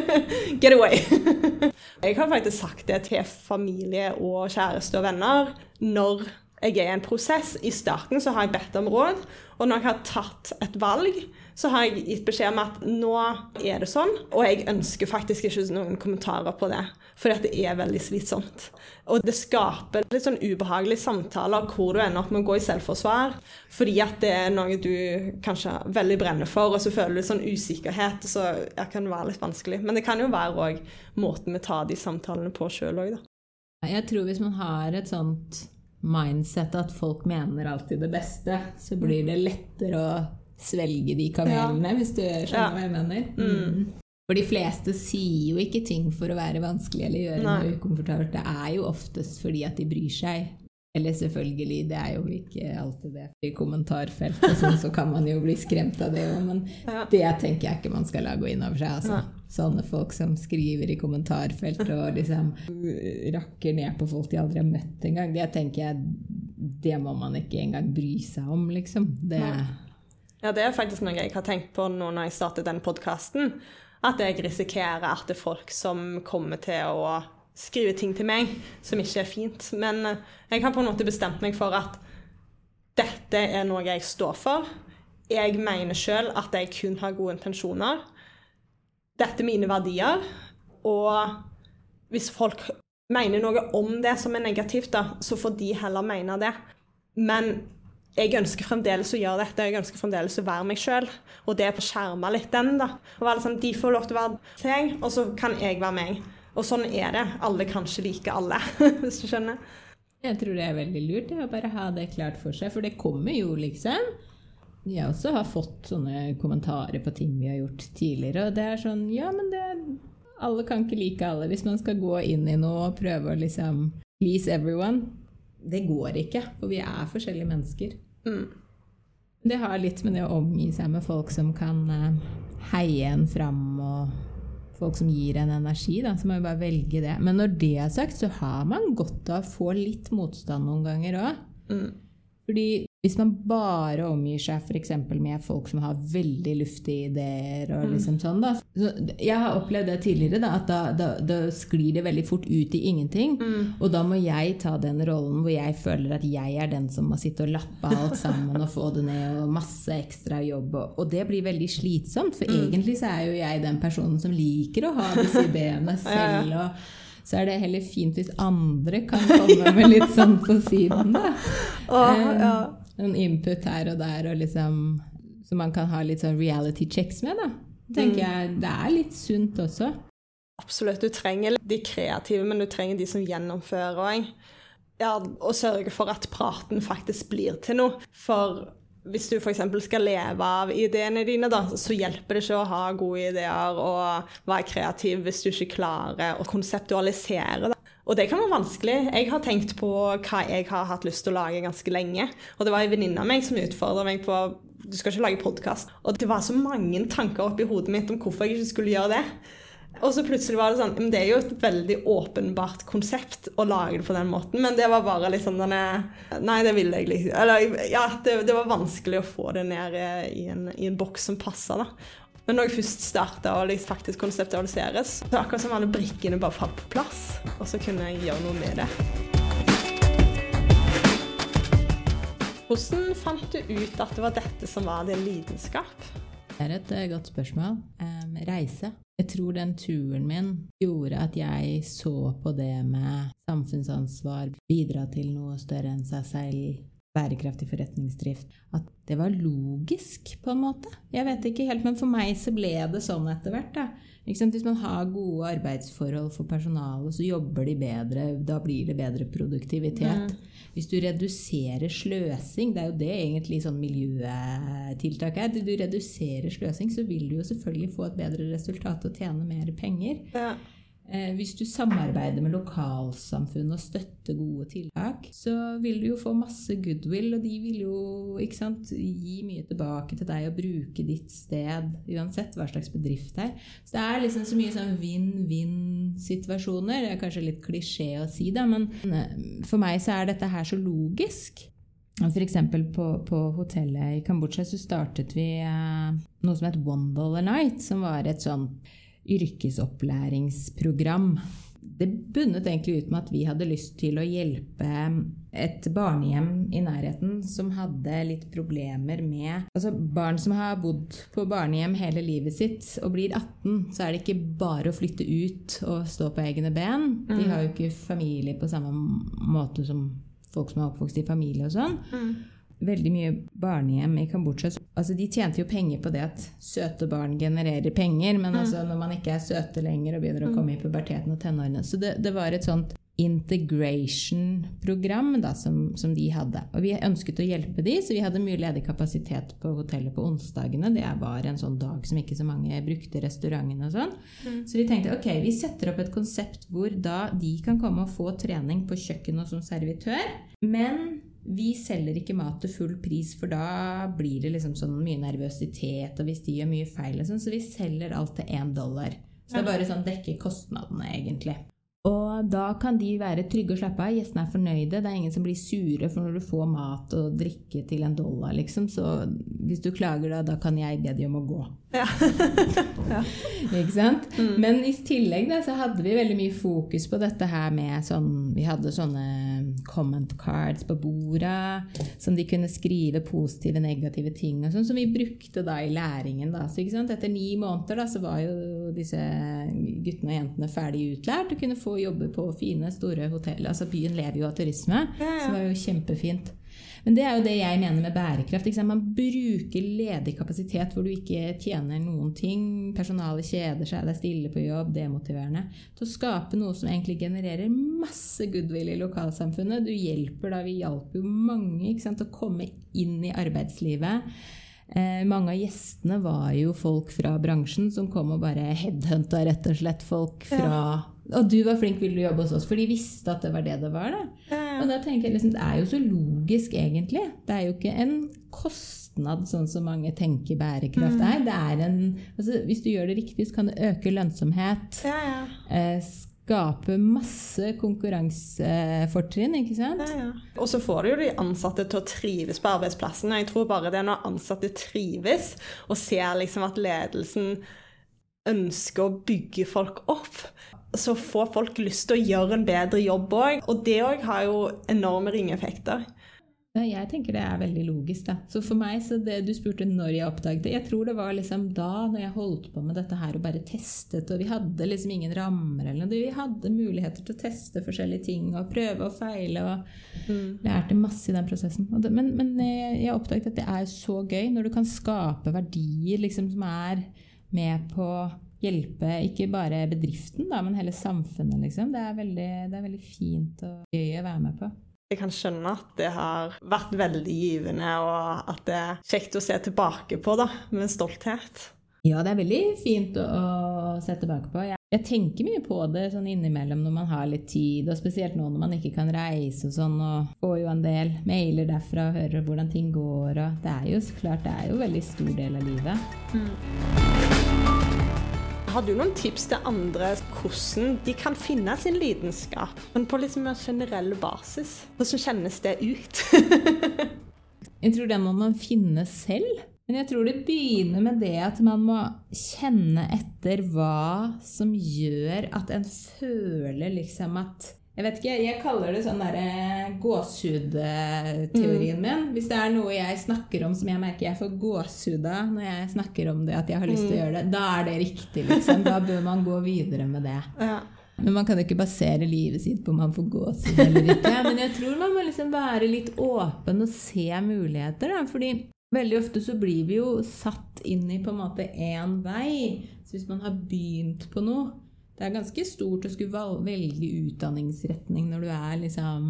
get away. jeg har faktisk sagt det til familie og kjæreste og venner når jeg er i en prosess. I starten så har jeg bedt om råd, og når jeg har tatt et valg, så har jeg gitt beskjed om at nå er det sånn, og jeg ønsker faktisk ikke noen kommentarer på det. For det er veldig slitsomt. Og det skaper litt sånn ubehagelige samtaler hvor du ender opp med å gå i selvforsvar fordi at det er noe du kanskje veldig brenner for, og så føler du sånn usikkerhet, så det kan være litt vanskelig. Men det kan jo være òg måten vi tar de samtalene på sjøl òg, da. Jeg tror hvis man har et sånt mindset at folk mener alltid det beste, så blir det lettere å svelge de kamelene, ja. hvis du skjønner ja. hva jeg mener. Mm. For de fleste sier jo ikke ting for å være vanskelig eller gjøre Nei. noe ukomfortabelt. Det er jo oftest fordi at de bryr seg. Eller selvfølgelig, det er jo ikke alltid det. I kommentarfeltet sånn, så kan man jo bli skremt av det òg, men ja. det tenker jeg ikke man skal la gå inn over seg. Altså. Sånne folk som skriver i kommentarfeltet og liksom rakker ned på folk de aldri har møtt engang, det tenker jeg det må man ikke engang bry seg om, liksom. Det, ja, det er faktisk noe jeg har tenkt på nå når jeg startet den podkasten. At jeg risikerer at det er folk som kommer til å skrive ting til meg som ikke er fint. Men eh, jeg har på en måte bestemt meg for at dette er noe jeg står for. Jeg mener sjøl at jeg kun har gode intensjoner. Dette er mine verdier. Og hvis folk mener noe om det som er negativt, da, så får de heller mene det. Men jeg ønsker fremdeles å gjøre dette, jeg ønsker fremdeles å være meg sjøl. Og det er på skjerma litt den, da. Og være sånn, De får lov til å være seg, og så kan jeg være meg. Og sånn er det. Alle kan ikke like alle, hvis du skjønner. Jeg tror det er veldig lurt det, å bare ha det klart for seg, for det kommer jo, liksom. Jeg også har fått sånne kommentarer på ting vi har gjort tidligere, og det er sånn Ja, men det Alle kan ikke like alle. Hvis man skal gå inn i noe og prøve å liksom please everyone, det går ikke, for vi er forskjellige mennesker. Mm. Det har litt med det å omgi seg med folk som kan uh, heie en fram, og folk som gir en energi. Da, så må vi bare velge det. Men når det er sagt, så har man godt av å få litt motstand noen ganger òg. Mm. Fordi hvis man bare omgir seg f.eks. med folk som har veldig luftige ideer og mm. liksom sånn, da. Så jeg har opplevd det tidligere, da, at da, da, da, sklir det veldig fort ut i ingenting. Mm. Og da må jeg ta den rollen hvor jeg føler at jeg er den som må sitte og lappe alt sammen og få det ned, og masse ekstra jobb. Og, og det blir veldig slitsomt, for mm. egentlig så er jo jeg den personen som liker å ha disse ideene selv. og så er det heller fint hvis andre kan komme med litt sånn på siden, da. Oh, ja. Noen input her og der, og liksom, så man kan ha litt sånn reality checks med. da. tenker mm. jeg Det er litt sunt også. Absolutt. Du trenger de kreative, men du trenger de som gjennomfører òg. Ja, og sørge for at praten faktisk blir til noe. For hvis du f.eks. skal leve av ideene dine, da, så hjelper det ikke å ha gode ideer og være kreativ hvis du ikke klarer å konseptualisere. Og det kan være vanskelig. Jeg har tenkt på hva jeg har hatt lyst til å lage ganske lenge. Og det var ei venninne av meg som utfordra meg på du skal ikke lage podkast. Og det var så mange tanker oppi hodet mitt om hvorfor jeg ikke skulle gjøre det. Og så plutselig var det sånn Men det er jo et veldig åpenbart konsept å lage det på den måten, men det var bare litt sånn denne Nei, det ville jeg liksom Eller ja, det, det, var vanskelig å få det ned i en, i en boks som passa, da. Men når jeg først starta og liksom faktisk konseptualiseres, så akkurat som alle brikkene bare falt på plass, og så kunne jeg gjøre noe med det. Hvordan fant du ut at det var dette som var din lidenskap? Det er et uh, godt spørsmål. Reise. Jeg tror den turen min gjorde at jeg så på det med samfunnsansvar, bidra til noe større enn seg selv, bærekraftig forretningsdrift, at det var logisk, på en måte. Jeg vet ikke helt, men for meg så ble det sånn etter hvert. Hvis man har gode arbeidsforhold for personalet, så jobber de bedre. Da blir det bedre produktivitet. Mm. Hvis du reduserer sløsing, det er jo det egentlig sånn miljøtiltak er. Du reduserer sløsing, så vil du jo selvfølgelig få et bedre resultat og tjene mer penger. Ja. Eh, hvis du samarbeider med lokalsamfunn og støtter gode tiltak, så vil du jo få masse goodwill, og de vil jo sant, gi mye tilbake til deg og bruke ditt sted, uansett hva slags bedrift det er. Så det er liksom så mye sånn vinn-vinn-situasjoner. Det er kanskje litt klisjé å si det, men eh, for meg så er dette her så logisk. F.eks. På, på hotellet i Kambodsja så startet vi eh, noe som het One Dollar Night, som var et sånn yrkesopplæringsprogram. det bunnet egentlig ut med at vi hadde lyst til å hjelpe et barnehjem i nærheten som hadde litt problemer med Altså barn som har bodd på barnehjem hele livet sitt og blir 18, så er det ikke bare å flytte ut og stå på egne ben. De Mm. har jo ikke familie på samme måte som folk som er oppvokst i familie og sånn. Mm. Veldig mye barnehjem i Kambodsja altså De tjente jo penger på det at søte barn genererer penger, men altså når man ikke er søte lenger og begynner å komme i puberteten og tenårene Så det, det var et sånt integration-program som, som de hadde. Og vi ønsket å hjelpe de, så vi hadde mye ledig kapasitet på hotellet på onsdagene. Det var en sånn dag som ikke så mange brukte restaurantene og sånn. Så vi tenkte ok, vi setter opp et konsept hvor da de kan komme og få trening på kjøkkenet som servitør. Men vi selger ikke mat til full pris, for da blir det liksom sånn mye nervøsitet, og hvis de gjør mye feil og sånn, så vi selger alt til én dollar. Så det er bare sånn dekker kostnadene, egentlig. Og da kan de være trygge og slappe av. Gjestene er fornøyde. Det er ingen som blir sure for når du får mat og drikke til en dollar, liksom. Så hvis du klager da, da kan jeg be de om å gå. Ja. Ikke sant? Men i tillegg da, så hadde vi veldig mye fokus på dette her med sånn Vi hadde sånne comment cards på borda som de kunne skrive positive, negative ting og sånn, som vi brukte da i læringen. da. Så ikke sant? Etter ni måneder da, så var jo disse guttene og jentene ferdig utlært og kunne få jobbe på fine, store hotell. Altså Byen lever jo av turisme, Ja, ja. så det var jo kjempefint. Men det er jo det jeg mener med bærekraft. Man bruker ledig kapasitet hvor du ikke tjener noen ting. Personalet kjeder seg, det er stille på jobb, demotiverende. Til å skape noe som egentlig genererer masse goodwill i lokalsamfunnet. Du hjelper da, Vi hjalp jo mange ikke sant, å komme inn i arbeidslivet. Eh, mange av gjestene var jo folk fra bransjen som kom og bare headhunta rett og slett folk fra Og du var flink, ville du jobbe hos oss? For de visste at det var det det var. da. Ja, Og da tenker jeg liksom, Det er jo så logisk, egentlig. Det er jo ikke en kostnad sånn som mange tenker bærekraft er. Det er en, altså, hvis du gjør det riktig, så kan det øke lønnsomhet. ja, ja. Eh, skape masse konkurransefortrinn, ikke sant? Ja, ja. Og så får du jo de ansatte til å trives på arbeidsplassen. og Jeg tror bare det er når ansatte trives og ser liksom at ledelsen ønsker å bygge folk opp, så får folk lyst til å gjøre en bedre jobb òg. Og det òg har jo enorme ringeffekter. Jeg tenker det er veldig logisk. da. Så for meg, så det du spurte når jeg oppdaget det Jeg tror det var liksom da når jeg holdt på med dette her og bare testet, og vi hadde liksom ingen rammer eller noe. Vi hadde muligheter til å teste forskjellige ting og prøve og feile. og lærte masse i den prosessen. Men, men jeg, jeg oppdaget at det er så gøy når du kan skape verdier liksom, som er med på hjelpe ikke bare bedriften, da, men hele samfunnet. Liksom. Det, er veldig, det er veldig fint og gøy å være med på. Jeg kan skjønne at det har vært veldig givende, og at det er kjekt å se tilbake på da, med stolthet. Ja, det er veldig fint å, å se tilbake på. Jeg, jeg tenker mye på det sånn innimellom når man har litt tid, og spesielt nå når man ikke kan reise og sånn, og får jo en del mailer derfra og hører hvordan ting går, og det er jo så klart, det er jo en veldig stor del av livet. Har du noen tips til andre hvordan de kan finne sin lidenskap, men på liksom en generell basis? Hvordan kjennes det ut? Jeg tror det må man finne selv. Men jeg tror det begynner med det at man må kjenne etter hva som gjør at en føler liksom at Jeg vet ikke, jeg kaller det sånn derre gåsehudteorien min. Hvis det er noe jeg snakker om som jeg merker jeg får gåsehud av når jeg snakker om det, at jeg har lyst til å gjøre det, da er det riktig, liksom. Da bør man gå videre med det. Ja. Men man kan jo ikke basere livet sitt på om man får gåsehud eller ikke. Men jeg tror man må liksom være litt åpen og se muligheter. Da. Fordi veldig ofte så blir vi jo satt inn i på en måte én vei. Så hvis man har begynt på noe Det er ganske stort å skulle velge utdanningsretning når du er liksom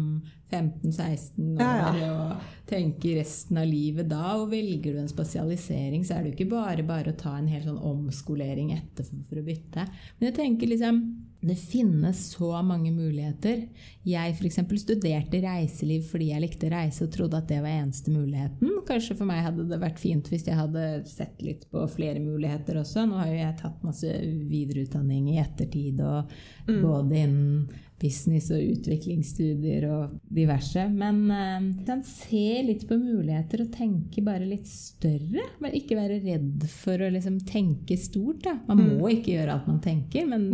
15-16 år Ja, og tenker resten av livet da. Og velger du en spesialisering, så er det jo ikke bare bare å ta en hel sånn omskolering etterfor for å bytte. Men jeg tenker liksom det finnes så mange muligheter. Jeg f.eks. studerte reiseliv fordi jeg likte reise og trodde at det var eneste muligheten. Kanskje for meg hadde det vært fint hvis jeg hadde sett litt på flere muligheter også. Nå har jo jeg tatt masse videreutdanning i ettertid, og både innen business og utviklingsstudier og diverse. Men øh, kan se litt på muligheter og tenke bare litt større. Men ikke være redd for å liksom tenke stort. Da. Man må ikke gjøre alt man tenker, men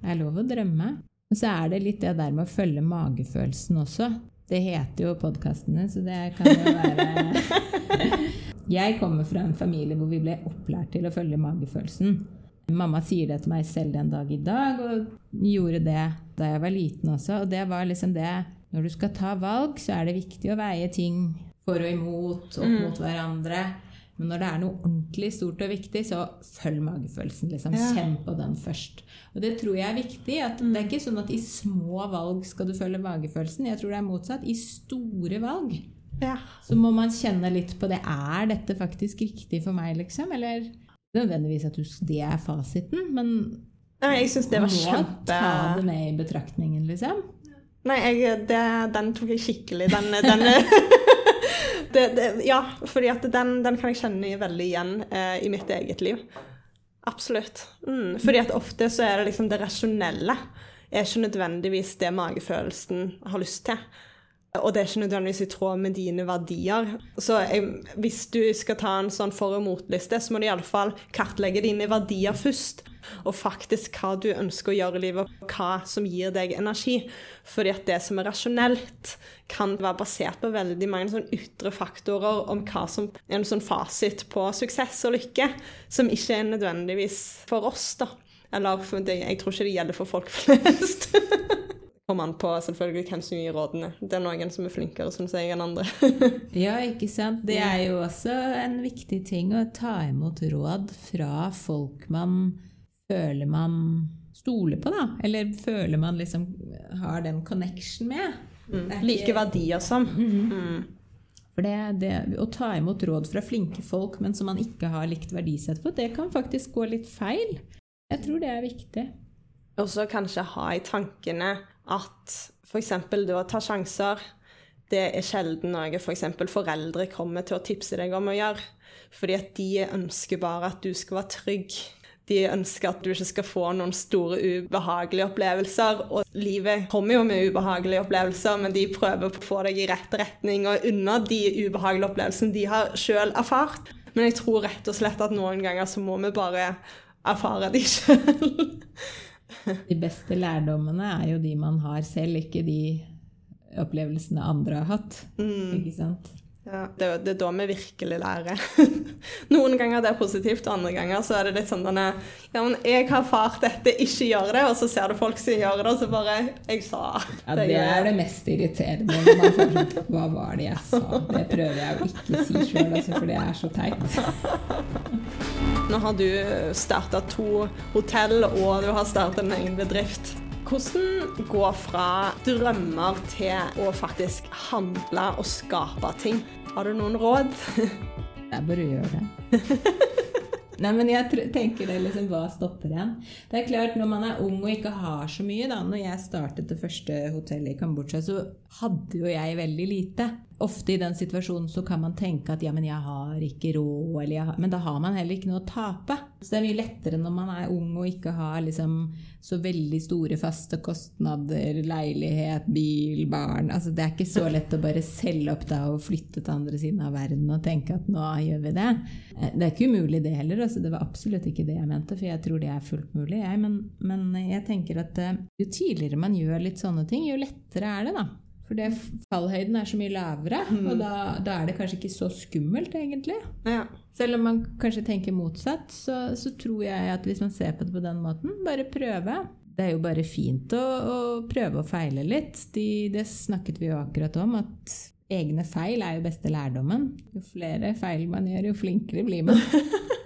det er lov å drømme. Og så er det litt det der med å følge magefølelsen også. Det heter jo podkastene, så det kan jo være Jeg kommer fra en familie hvor vi ble opplært til å følge magefølelsen. Mamma sier det til meg selv den dag i dag, og gjorde det da jeg var liten også. Og det var liksom det Når du skal ta valg, så er det viktig å veie ting for og imot, opp Mm. mot hverandre. Men når det er noe ordentlig stort og viktig, så følg magefølelsen. liksom. Ja. Kjenn på den først. Og det tror jeg er viktig. at Det er ikke sånn at i små valg skal du følge magefølelsen. Jeg tror det er motsatt. I store valg Ja. så må man kjenne litt på det. Er dette faktisk riktig for meg, liksom? Eller nødvendigvis at du, det er fasiten, men Nei, jeg syns det var må kjempe ta det med i betraktningen, liksom. Nei, jeg, det, den tok jeg skikkelig. Den, den det, det, Ja, fordi at den, den kan jeg kjenne veldig igjen eh, i mitt eget liv. Absolutt. Mm, fordi at ofte så er det liksom det rasjonelle er ikke nødvendigvis det magefølelsen har lyst til. Og det er ikke nødvendigvis i tråd med dine verdier. Så jeg, hvis du skal ta en sånn for- og motliste, så må du iallfall kartlegge dine verdier først. Og faktisk hva du ønsker å gjøre i livet, og hva som gir deg energi. Fordi at det som er rasjonelt, kan være basert på veldig mange sånn ytre faktorer om hva som er en sånn fasit på suksess og lykke, som ikke er nødvendigvis for oss, da. Eller for det, jeg tror ikke det gjelder for folk flest. Kommer an på selvfølgelig hvem som gir rådene. Det er noen som er flinkere, syns jeg, enn andre. Ja, ikke sant? Det er jo også en viktig ting å ta imot råd fra folk man føler man stoler på, da. Eller føler man liksom har den connection med. Er Like verdier som. Mm. For det, det, Å ta imot råd fra flinke folk, men som man ikke har likt verdisett for, det kan faktisk gå litt feil. Jeg tror det er viktig. Og så kanskje ha i tankene at f.eks. det å ta sjanser, det er sjelden noe f.eks. For foreldre kommer til å tipse deg om å gjøre. Fordi at de ønsker bare at du skal være trygg. De ønsker at du ikke skal få noen store ubehagelige opplevelser. Og livet kommer jo med ubehagelige opplevelser, men de prøver å få deg i rett retning og unna de ubehagelige opplevelsene de har sjøl erfart. Men jeg tror rett og slett at noen ganger så må vi bare erfare de sjøl. De beste lærdommene er jo de man har selv, ikke de opplevelsene andre har hatt. Ikke sant? Ja, det, det er da vi virkelig lærer. Noen ganger det er positivt, og andre ganger så er det litt sånn denne Ja, men jeg har erfart dette, ikke gjør det. Og så ser du folk som gjør det, og så bare Jeg sa Ja, det er det mest irriterende. Når man får sånn Hva var det jeg sa? Det prøver jeg å ikke si sjøl, altså, for det er så teit. Nå har du starta to hotell, og du har starta en egen bedrift. Hvordan gå fra drømmer til å faktisk handle og skape ting? Har du noen råd? Jeg bare gjør det. Nei, men jeg tenker det liksom, Hva stopper en? Det er klart, Når man er ung og ikke har så mye da, Når jeg startet det første hotellet i Kambodsja, så hadde jo jeg veldig lite. Ofte i den situasjonen så kan man tenke at ja, men jeg har ikke råd, eller har, men da har man heller ikke noe å tape. Så det er mye lettere når man er ung og ikke har liksom så veldig store faste kostnader, leilighet, bil, barn. Altså, det er ikke så lett å bare selge opp da og flytte til andre siden av verden og tenke at nå gjør vi det. Eh, Det er ikke umulig det heller. Altså, det var absolutt ikke det jeg mente, for jeg tror det er fullt mulig. Jeg. Men, men jeg tenker at eh, jo tidligere man gjør litt sånne ting, jo lettere er det, da. For det, fallhøyden er så mye lavere, og da, da er det kanskje ikke så skummelt, egentlig. Ja. Selv om man kanskje tenker motsatt, så, så tror jeg at hvis man ser på det på den måten, bare prøve. Det er jo bare fint å, å prøve å feile litt. De, det snakket vi jo akkurat om, at egne feil er jo beste lærdommen. Jo flere feil man gjør, jo flinkere blir man.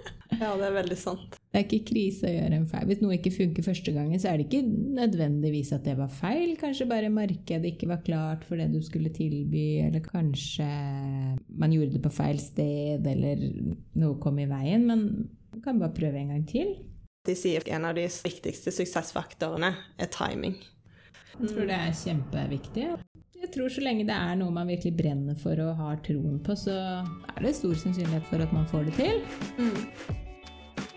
ja, det er veldig sant. Det er ikke krise å gjøre en feil. Hvis noe ikke funker første gangen, så er det ikke nødvendigvis at det var feil. Kanskje bare markedet ikke var klart for det du skulle tilby, eller kanskje man gjorde det på feil sted, eller noe kom i veien. Men man kan bare prøve en gang til. De sier at en av de viktigste suksessfaktorene er timing. Jeg tror det er kjempeviktig. Jeg tror så lenge det er noe man virkelig brenner for og har troen på, så er det stor sannsynlighet for at man får det til.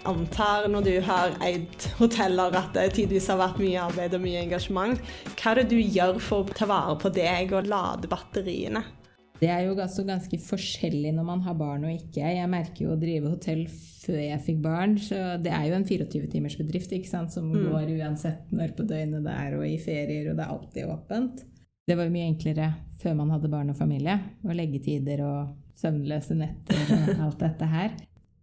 Antar når du har eid hoteller at det tidvis har vært mye arbeid og mye engasjement. Hva er det du gjør for å ta vare på deg og lade batteriene? Det er jo også ganske forskjellig når man har barn og ikke. Jeg merker jo å drive hotell før jeg fikk barn, så det er jo en 24-timers bedrift ikke sant, som Mm. går uansett når på døgnet det er, og i ferier, og det er alltid åpent. Det var jo mye enklere før man hadde barn og familie, og leggetider og søvnløse netter og alt dette her.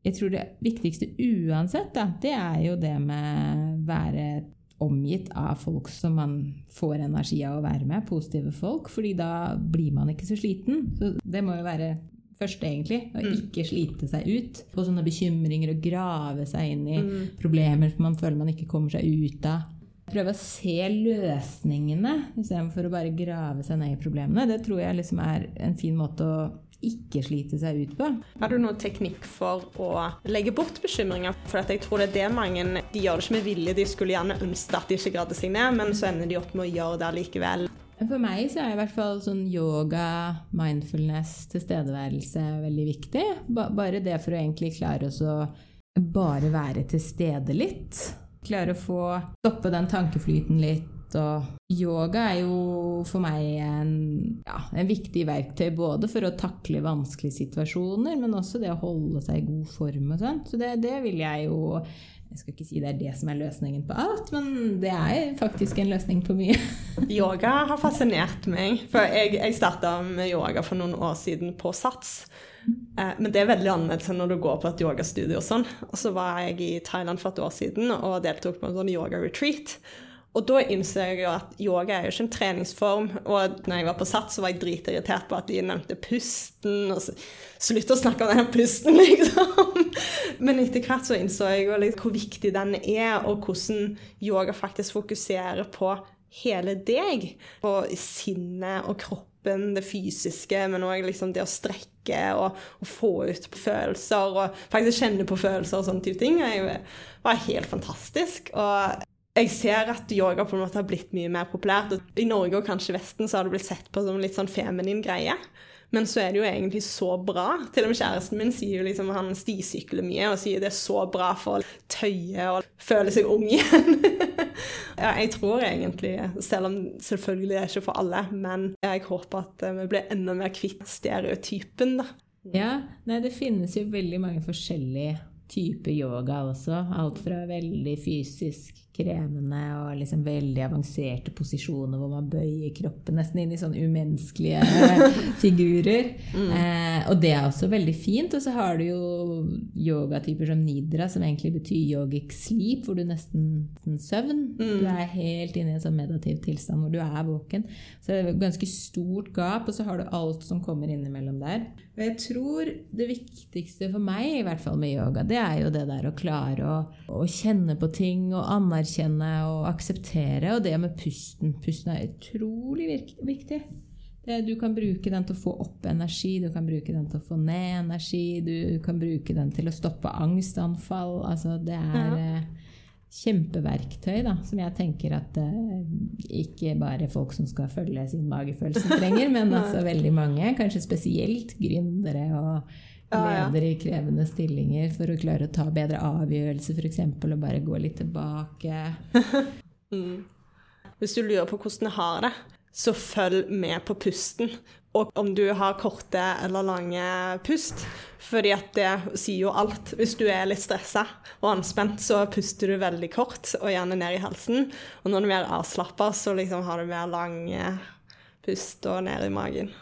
Jeg tror det viktigste uansett, da, det er jo det med være omgitt av folk som man får energi av å være med, positive folk, fordi da blir man ikke så sliten. Så det må jo være første, egentlig. Å ikke slite seg ut på sånne bekymringer og grave seg inn i problemer som man føler man ikke kommer seg ut av. Prøve å se løsningene istedenfor å bare grave seg ned i problemene. Det tror jeg liksom er en fin måte å ikke slite seg ut på. Har du noen teknikk for å legge bort bekymringer? For jeg tror det er det mange De gjør det ikke med vilje, de skulle gjerne ønske at de ikke gradde seg ned, men så ender de opp med å gjøre det likevel. For meg så er i hvert fall sånn yoga, mindfulness, tilstedeværelse veldig viktig. Ba bare det for å egentlig klare oss å bare være til stede litt. Klare å få stoppe den tankeflyten litt. Og yoga er jo for meg en, ja, en viktig verktøy både for å takle vanskelige situasjoner, men også det å holde seg i god form og sånn. Så det, det vil jeg jo Jeg skal ikke si det er det som er løsningen på alt, men det er faktisk en løsning på mye. Yoga har fascinert meg. For jeg, jeg starta med yoga for noen år siden på SATS. Eh, Men det er veldig annerledes enn når du går på et yogastudio og sånn. Og så var jeg i Thailand for et år siden og deltok på en sånn yoga-retreat. Og da innså jeg jo at yoga er jo ikke en treningsform. Og når jeg var på SATS, så var jeg dritirritert på at de nevnte pusten. og så Slutt å snakke om den pusten, liksom. Men etter hvert så innså jeg jo litt hvor viktig den er, og hvordan yoga faktisk fokuserer på hele deg. På sinnet og kroppen, det fysiske, men òg liksom det å strekke og, og, få ut følelser. Og faktisk kjenne på følelser og sånne type ting. Det var helt fantastisk. Og jeg ser at yoga på en måte har blitt mye mer populært. I Norge og kanskje Vesten så har det blitt sett på som litt sånn feminin greie. Men så er det jo egentlig så bra. Til og med kjæresten min sier jo liksom han stisykler mye og sier det er så bra for å tøye og føle seg ung igjen. ja, jeg tror egentlig, selv om selvfølgelig det er ikke for alle, men jeg håper at vi blir enda mer kvitt stereotypen, da. Ja, nei, det finnes jo veldig mange forskjellige typer yoga også. Alt fra veldig fysisk krevende og liksom veldig avanserte posisjoner hvor man bøyer kroppen nesten inn i sånne umenneskelige figurer. Mm. Eh, og det er også veldig fint. Og så har du jo yogatyper som nidra, som egentlig betyr yogic sleep, hvor du nesten en søvn. Mm. Du er helt inne i en sånn meditativ tilstand hvor du er våken. Så det er et ganske stort gap, og så har du alt som kommer innimellom der. Og jeg tror det viktigste for meg, i hvert fall med yoga, det er jo det der å klare å, å kjenne på ting og anerkjenne og akseptere. Og det med pusten. Pusten er utrolig viktig. Det, du kan bruke den til å få opp energi, du kan bruke den til å få ned energi, du kan bruke den til å stoppe angstanfall. Altså, det er ja. kjempeverktøy da, som jeg tenker at eh, ikke bare folk som skal følge sin magefølelse trenger, men altså veldig mange, kanskje spesielt gründere og ledere i krevende stillinger for å klare å ta bedre avgjørelser, f.eks. og bare gå litt tilbake. mm. Hvis du lurer på hvordan jeg har det, så følg med på pusten. Og om du har korte eller lange pust, fordi at det sier jo alt. Hvis du er litt stressa og anspent, så puster du veldig kort, og gjerne ned i halsen. Og når du er mer avslappa, så liksom har du mer lang pust og ned i magen.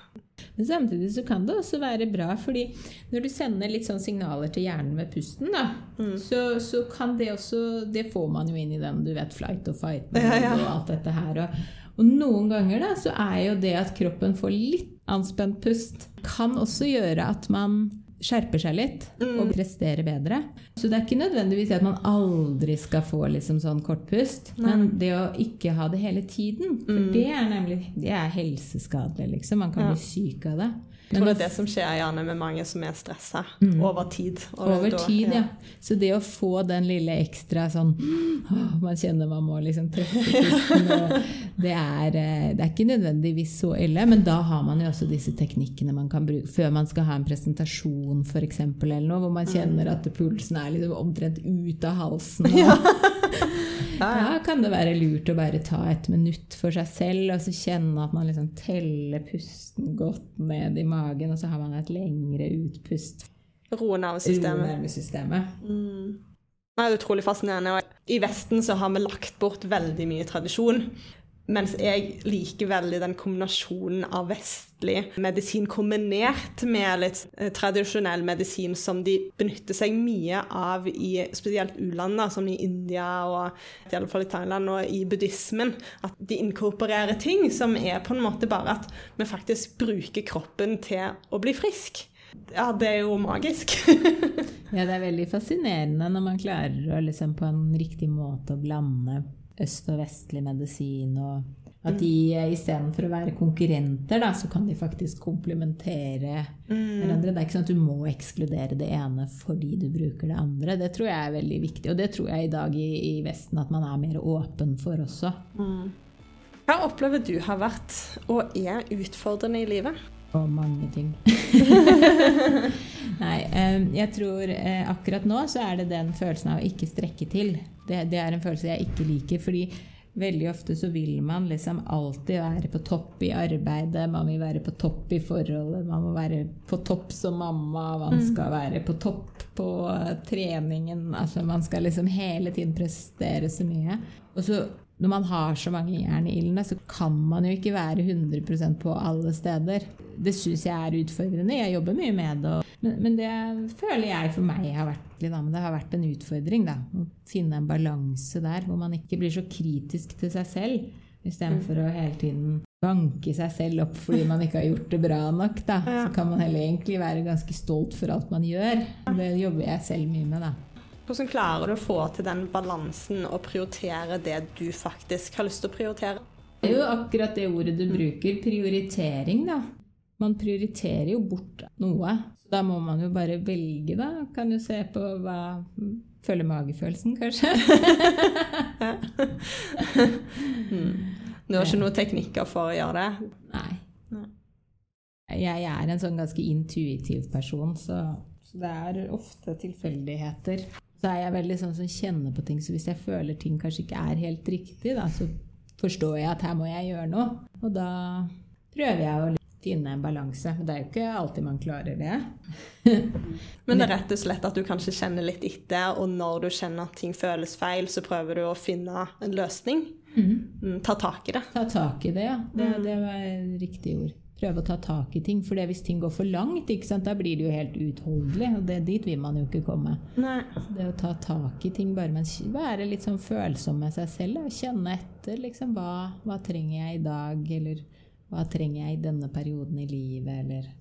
Men samtidig så kan det også være bra, fordi når du sender litt sånn signaler til hjernen med pusten, da, mm. så, så, kan det også Det får man jo inn i den, du vet, flight og fight ja, ja. og alt dette her. Og, og noen ganger da, så er jo det at kroppen får litt anspent pust, kan også gjøre at man skjerper seg litt Mm. og presterer bedre. Så det er ikke nødvendigvis at man aldri skal få liksom sånn kortpust, men det å ikke ha det hele tiden. For Mm. det er nemlig det er helseskadelig, liksom. Man kan Ja. bli syk av det. Men det er det som skjer gjerne med mange som er stressa Mm. over tid. Og over da- tid, ja. Så det å få den lille ekstra sånn åh, Man kjenner man må liksom trekke pusten. Det, er, eh, det er ikke nødvendigvis så ille, men da har man jo også disse teknikkene man kan bruke før man skal ha en presentasjon, f.eks., eller noe, hvor man kjenner at pulsen er liksom omtrent ut av halsen. Og, Da kan det være lurt å bare ta et minutt for seg selv og så kjenne at man liksom teller pusten godt ned i magen, og så har man et lengre utpust. Roe nervesystemet. nervesystemet. Det er utrolig fascinerende. Og I Vesten så har vi lagt bort veldig mye tradisjon. Mens jeg liker veldig den kombinasjonen av vestlig medisin kombinert med litt eh, tradisjonell medisin som de benytter seg mye av i spesielt u-land, som i India og i alle fall i Thailand og i buddhismen. At de inkorporerer ting som er på en måte bare at vi faktisk bruker kroppen til å bli frisk. Ja, det er jo magisk. Ja, det er veldig fascinerende når man klarer å liksom på en riktig måte å blande øst- og vestlig medisin, og at de istedenfor å være konkurrenter, da, så kan de faktisk komplementere hverandre. Det er ikke sånn at du må ekskludere det ene fordi du bruker det andre. Det tror jeg er veldig viktig, og det tror jeg i dag i, i Vesten at man er mer åpen for også. Hva opplever du har vært og er utfordrende i livet? Og mange ting. Nei, eh, jeg tror eh, akkurat nå så er det den følelsen av å ikke strekke til. Det, det er en følelse jeg ikke liker. fordi veldig ofte så vil man liksom alltid være på topp i arbeidet, man vil være på topp i forholdet, man må være på topp som mamma, man skal være på topp på treningen. Altså man skal liksom hele tiden prestere så mye. Og så når man har så mange jern i ilden, så kan man jo ikke være 100% på alle steder. Det syns jeg er utfordrende. Jeg jobber mye med det. Men, men det føler jeg for meg har vært, det har vært en utfordring. da, Å finne en balanse der hvor man ikke blir så kritisk til seg selv. Istedenfor å hele tiden banke seg selv opp fordi man ikke har gjort det bra nok. da, Så kan man heller egentlig være ganske stolt for alt man gjør. Det jobber jeg selv mye med. da. Hvordan klarer du å få til den balansen og prioritere det du faktisk har lyst til å prioritere? Det er jo akkurat det ordet du bruker, prioritering, da. Man prioriterer jo bort noe. Så da må man jo bare velge, da. Kan jo se på hva Følge magefølelsen, kanskje. Du har ikke noen teknikker for å gjøre det? Nei. Nei. Jeg er en sånn ganske intuitiv person, så, så det er ofte tilfeldigheter. Så er jeg veldig sånn som kjenner på ting, så hvis jeg føler ting kanskje ikke er helt riktig, da, så forstår jeg at her må jeg gjøre noe. Og da prøver jeg å finne en balanse. Men det er jo ikke alltid man klarer det. Men det er rett og slett at du kanskje kjenner litt etter, og når du kjenner at ting føles feil, så prøver du å finne en løsning. Mm, ta tak i det. Ta tak i det, ja. Det, det var riktig ord. Prøve å ta tak i ting. For det hvis ting går for langt, ikke sant? da blir det jo helt uutholdelig. Og det, dit vil man jo ikke komme. Nei. Det å ta tak i ting, bare men være litt sånn følsom med seg selv. Og kjenne etter liksom hva, hva trenger jeg i dag, eller hva trenger jeg i denne perioden i livet, eller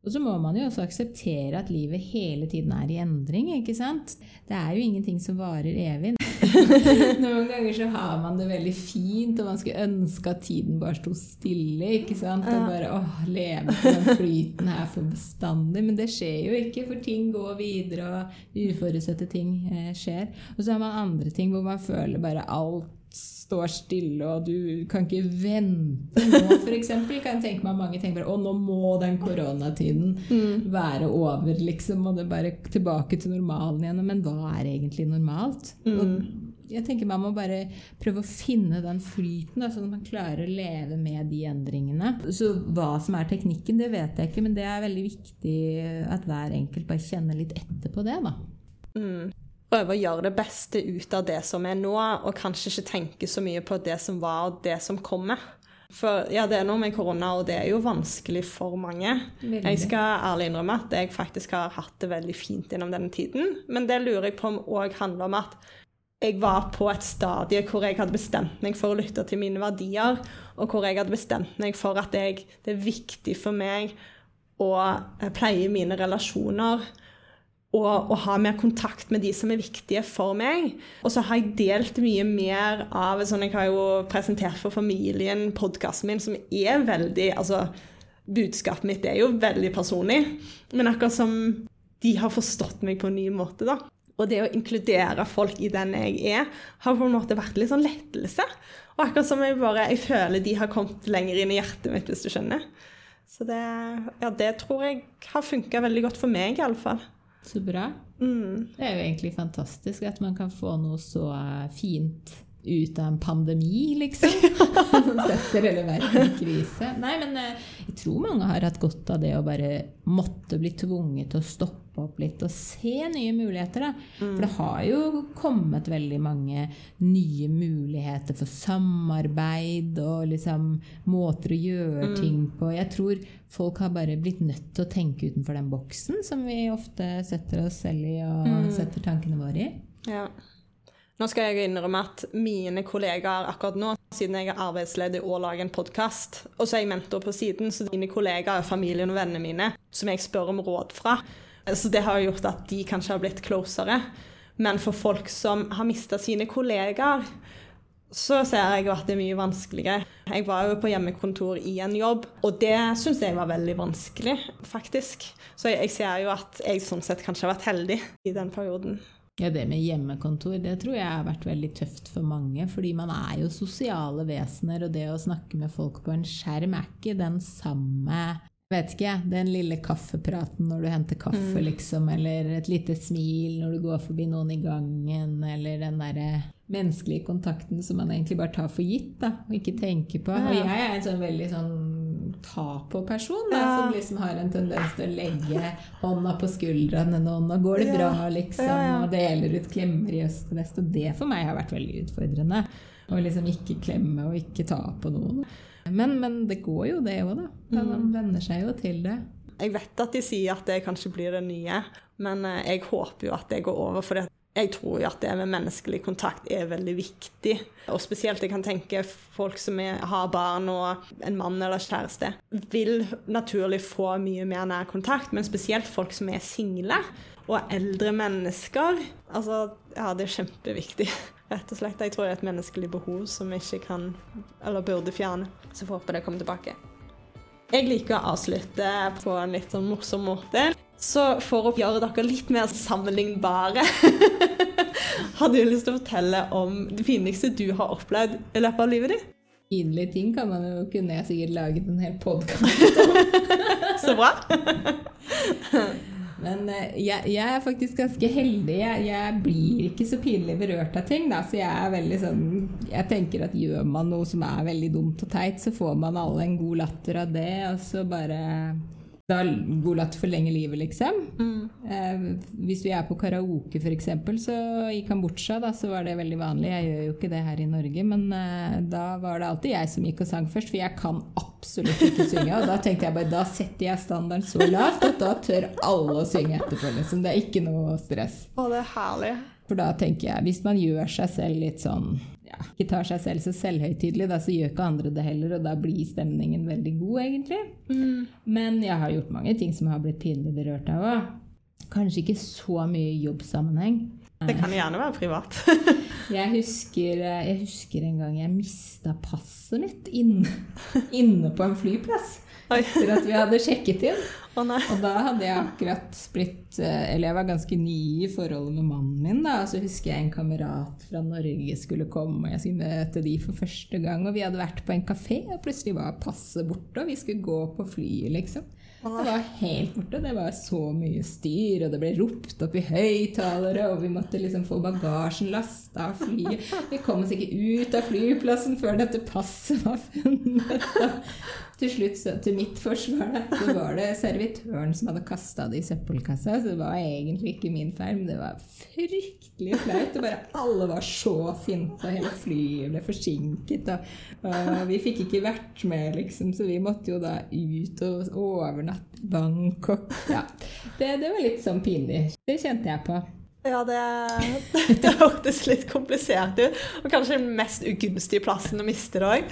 Og så må man jo også akseptere at livet hele tiden er i endring, ikke sant? Det er jo ingenting som varer evig. Noen ganger så har man det veldig fint, og man skulle ønske at tiden bare sto stille. ikke sant? Og bare åh, leve på den flyten her for bestandig. Men det skjer jo ikke, for ting går videre, og uforutsette ting eh, skjer. Og så har man andre ting hvor man føler bare alt står stille, og du kan ikke vente nå, f.eks. Kan jeg tenke meg mange tenker bare å, nå må den koronatiden være over, liksom, og det er bare tilbake til normalen igjen. Men hva er egentlig normalt? Og jeg tenker Man må bare prøve å finne den flyten, da, sånn at man klarer å leve med de endringene. Så Hva som er teknikken, det vet jeg ikke, men det er veldig viktig at hver enkelt bare kjenner litt etter på det. da. Prøve å gjøre det beste ut av det som er nå, og kanskje ikke tenke så mye på det som var og det som kommer. For ja, det er noe med korona, og det er jo vanskelig for mange. Veldig. Jeg skal ærlig innrømme at jeg faktisk har hatt det veldig fint gjennom denne tiden, men det lurer jeg på om òg handler om at jeg var på et stadie hvor jeg hadde bestemt meg for å lytte til mine verdier, og hvor jeg hadde bestemt meg for at jeg, det er viktig for meg å eh, pleie mine relasjoner og, og ha mer kontakt med de som er viktige for meg. Og så har jeg delt mye mer av sånn Jeg har jo presentert for familien podkasten min, som er veldig Altså, budskapet mitt er jo veldig personlig, men akkurat som de har forstått meg på en ny måte, da. Og det å inkludere folk i den jeg er, har på en måte vært litt sånn lettelse. Og akkurat som jeg bare Jeg føler de har kommet lenger inn i hjertet mitt, hvis du skjønner. Så det, ja, det tror jeg har funka veldig godt for meg, iallfall. Så bra. Mm. Det er jo egentlig fantastisk at man kan få noe så fint ut av en pandemi, liksom. Som setter hele verden i krise. Nei, men eh, jeg tror mange har hatt godt av det å bare måtte bli tvunget til å stoppe opp litt og se nye muligheter. Da. For det har jo kommet veldig mange nye muligheter for samarbeid og liksom måter å gjøre ting på. Jeg tror folk har bare blitt nødt til å tenke utenfor den boksen som vi ofte setter oss selv i og setter tankene våre i. Ja. Nå skal jeg innrømme at mine kollegaer akkurat nå, siden jeg er arbeidsledig og lager en podkast, og så er jeg mentor på siden, så mine kollegaer er familien og vennene mine som jeg spør om råd fra. Så det har gjort at de kanskje har blitt closere. Men for folk som har mista sine kollegaer, så ser jeg at det er mye vanskeligere. Jeg var jo på hjemmekontor i en jobb, og det syns jeg var veldig vanskelig, faktisk. Så jeg, jeg ser jo at jeg sånn sett kanskje har vært heldig i den perioden. Ja, Det med hjemmekontor det tror jeg har vært veldig tøft for mange. Fordi man er jo sosiale vesener, og det å snakke med folk på en skjerm er ikke den samme Vet ikke. Den lille kaffepraten når du henter kaffe, liksom. Eller et lite smil når du går forbi noen i gangen. Eller den derre menneskelige kontakten som man egentlig bare tar for gitt, da. Og ikke tenker på. Og jeg er en sånn veldig sånn ta-på-person, da. Ja. Som liksom har en tendens til å legge hånda på skuldrene nå. Nå går det bra, liksom. Og deler ut klemmer i øst og vest. Og det for meg har vært veldig utfordrende. Å liksom ikke klemme og ikke ta på noen. Men, men det går jo det òg, da. da. Man Mm. venner seg jo til det. Jeg vet at de sier at det kanskje blir det nye, men eh, jeg håper jo at det går over. For jeg tror jo at det med menneskelig kontakt er veldig viktig. Og spesielt jeg kan tenke folk som er, har barn og en mann eller kjæreste, vil naturlig få mye mer nær kontakt, men spesielt folk som er single. Og eldre mennesker. Altså, ja, det er kjempeviktig. Rett og slett. Jeg tror det er et menneskelig behov som vi ikke kan, eller burde fjerne. Så får håpe det kommer tilbake. Jeg liker å avslutte på en litt sånn morsom måte. Så for å gjøre dere litt mer sammenlignbare Har du lyst til å fortelle om det pinligste du har opplevd i løpet av livet ditt? Pinlige ting kan man jo kunne jeg sikkert laget en hel podkast Så bra. Men eh, jeg, jeg er faktisk ganske heldig. Jeg, jeg blir ikke så pinlig berørt av ting. Da. Så jeg er veldig sånn Jeg tenker at gjør man noe som er veldig dumt og teit, så får man alle en god latter av det, og så bare da latter forlenger livet, liksom. Eh, hvis vi er på karaoke, f.eks., så i Kambodsja da, så var det veldig vanlig. Jeg gjør jo ikke det her i Norge, men eh, da var det alltid jeg som gikk og sang først, for jeg kan absolutt ikke synge. Og da tenkte jeg bare da setter jeg standarden så lavt at da tør alle å synge etterpå. Liksom. Det er ikke noe stress. Å, det er herlig. For da tenker jeg, hvis man gjør seg selv litt sånn ja, Ikke tar seg selv så selvhøytidelig, da, så gjør ikke andre det heller, og da blir stemningen veldig god, egentlig. Men jeg har gjort mange ting som har blitt pinlig berørt av òg. Kanskje ikke så mye jobbsammenheng. Det kan gjerne være privat. Jeg husker, eh, jeg husker en gang jeg mista passet mitt inn, inne på en flyplass. Etter at vi hadde sjekket inn. Oh. Og da hadde jeg akkurat blitt eh, Eller jeg var ganske ny i forholdet med mannen min. da, så husker jeg en kamerat fra Norge skulle komme, og jeg skulle møte de for første gang. Og vi hadde vært på en kafé, og plutselig var passet borte, og vi skulle gå på flyet, liksom. Det var helt borte. Det var så mye styr, og det ble ropt opp i høyttalere, og vi måtte liksom få bagasjen lasta av flyet. Vi kom oss ikke ut av flyplassen før dette passet var funnet. Til slutt, så, til mitt forsvar, så var det servitøren som hadde kasta det i søppelkassa. Så det var egentlig ikke min feil, men det var fryktelig flaut. Og bare alle var så sinte, og hele flyet ble forsinket. Og, og vi fikk ikke vært med, liksom, så vi måtte jo da ut og overnatte Bangkok. Ja, det, det var litt sånn pinlig. Det kjente jeg på. Ja, det, det hørtes litt komplisert ut. Og kanskje den mest ugunstige plassen å miste det òg.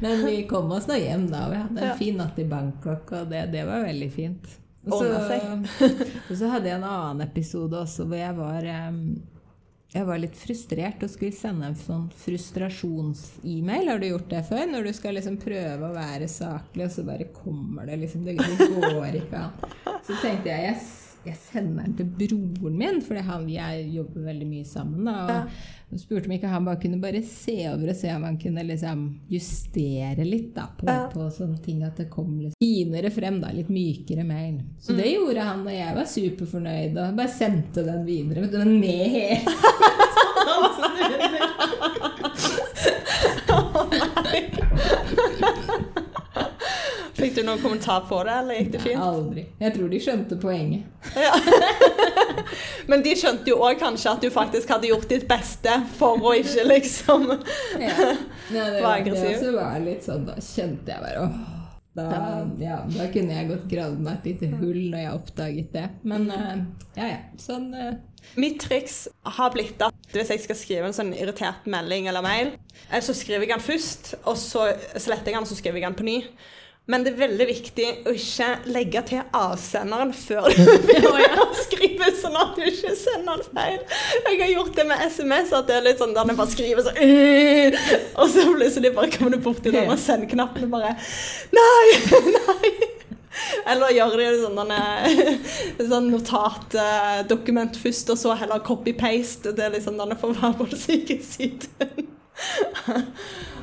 Men vi kom oss nå hjem da, vi hadde en Ja. fin natt i Bangkok, og det, det var veldig fint. Og så, og så hadde jeg en annen episode også hvor jeg var jeg var litt frustrert og skulle sende en sånn frustrasjons-e-mail. Har du gjort det før? Når du skal liksom prøve å være saklig, og så bare kommer det liksom Det, går ikke an. Så tenkte jeg jeg, s- jeg sender den til broren min, for jeg jobber veldig mye sammen. Da, og ja. spurte om ikke han bare kunne bare se over og se om han kunne liksom justere litt da, på, ja. på, sånne ting. At det kom litt finere frem, da, litt mykere mail. Så mm. det gjorde han, og jeg var superfornøyd og bare sendte den videre. Men den ned helt. Fikk du noen kommentar på det, eller gikk det fint? Aldri. Jeg tror de skjønte poenget. Ja. Men de skjønte jo òg kanskje at du faktisk hadde gjort ditt beste for å ikke liksom ja. Nei, det, var aggressiv. Det også var litt sånn, da kjente jeg bare åh. Da, ja, da kunne jeg gått gravd meg et lite hull når jeg oppdaget det. Men uh, ja, ja. Sånn uh. Mitt triks har blitt at hvis jeg skal skrive en sånn irritert melding eller mail, eh, så skriver jeg den først, og så sletter jeg den, og så skriver jeg den på ny. Men det er veldig viktig å ikke legge til avsenderen før du begynner å skrive, sånn at du ikke sender den feil. Jeg har gjort det med SMS, at det er litt sånn der den bare skriver sånn Og så plutselig bare kommer du borti denne sender knappen og bare Nei! Nei! Eller gjør de sånn, sånn notatdokument først, og så heller copy-paste. Det er liksom denne for å være på den syke siden.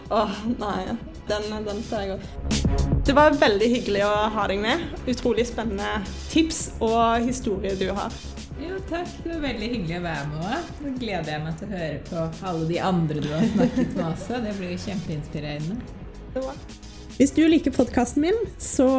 Åh, nei. Den, den ser jeg godt. Det var veldig hyggelig å ha deg med. Utrolig spennende tips og historie du har. Jo, takk. Det var veldig hyggelig å være med òg. Nå gleder jeg meg til å høre på alle de andre du har snakket med også. Det blir jo kjempeinspirerende. Det var. Hvis du liker podkasten min, så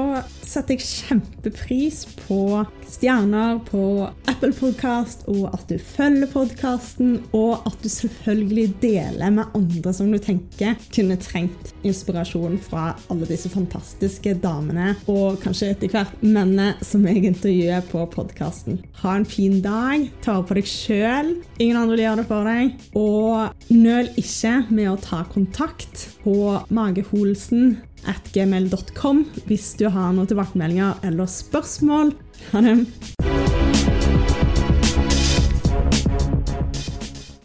setter jeg kjempepris på stjerner på Apple Podcast, og at du følger podkasten, og at du selvfølgelig deler med andre som du tenker kunne trengt inspirasjon fra alle disse fantastiske damene, og kanskje etter hvert mennene som jeg intervjuer på podkasten. Ha en fin dag. Ta vare på deg sjøl. Ingen andre vil gjøre det for deg. Og nøl ikke med å ta kontakt på Mageholsen at gmail.com hvis du har noen tilbakemeldinger eller spørsmål. Ha det.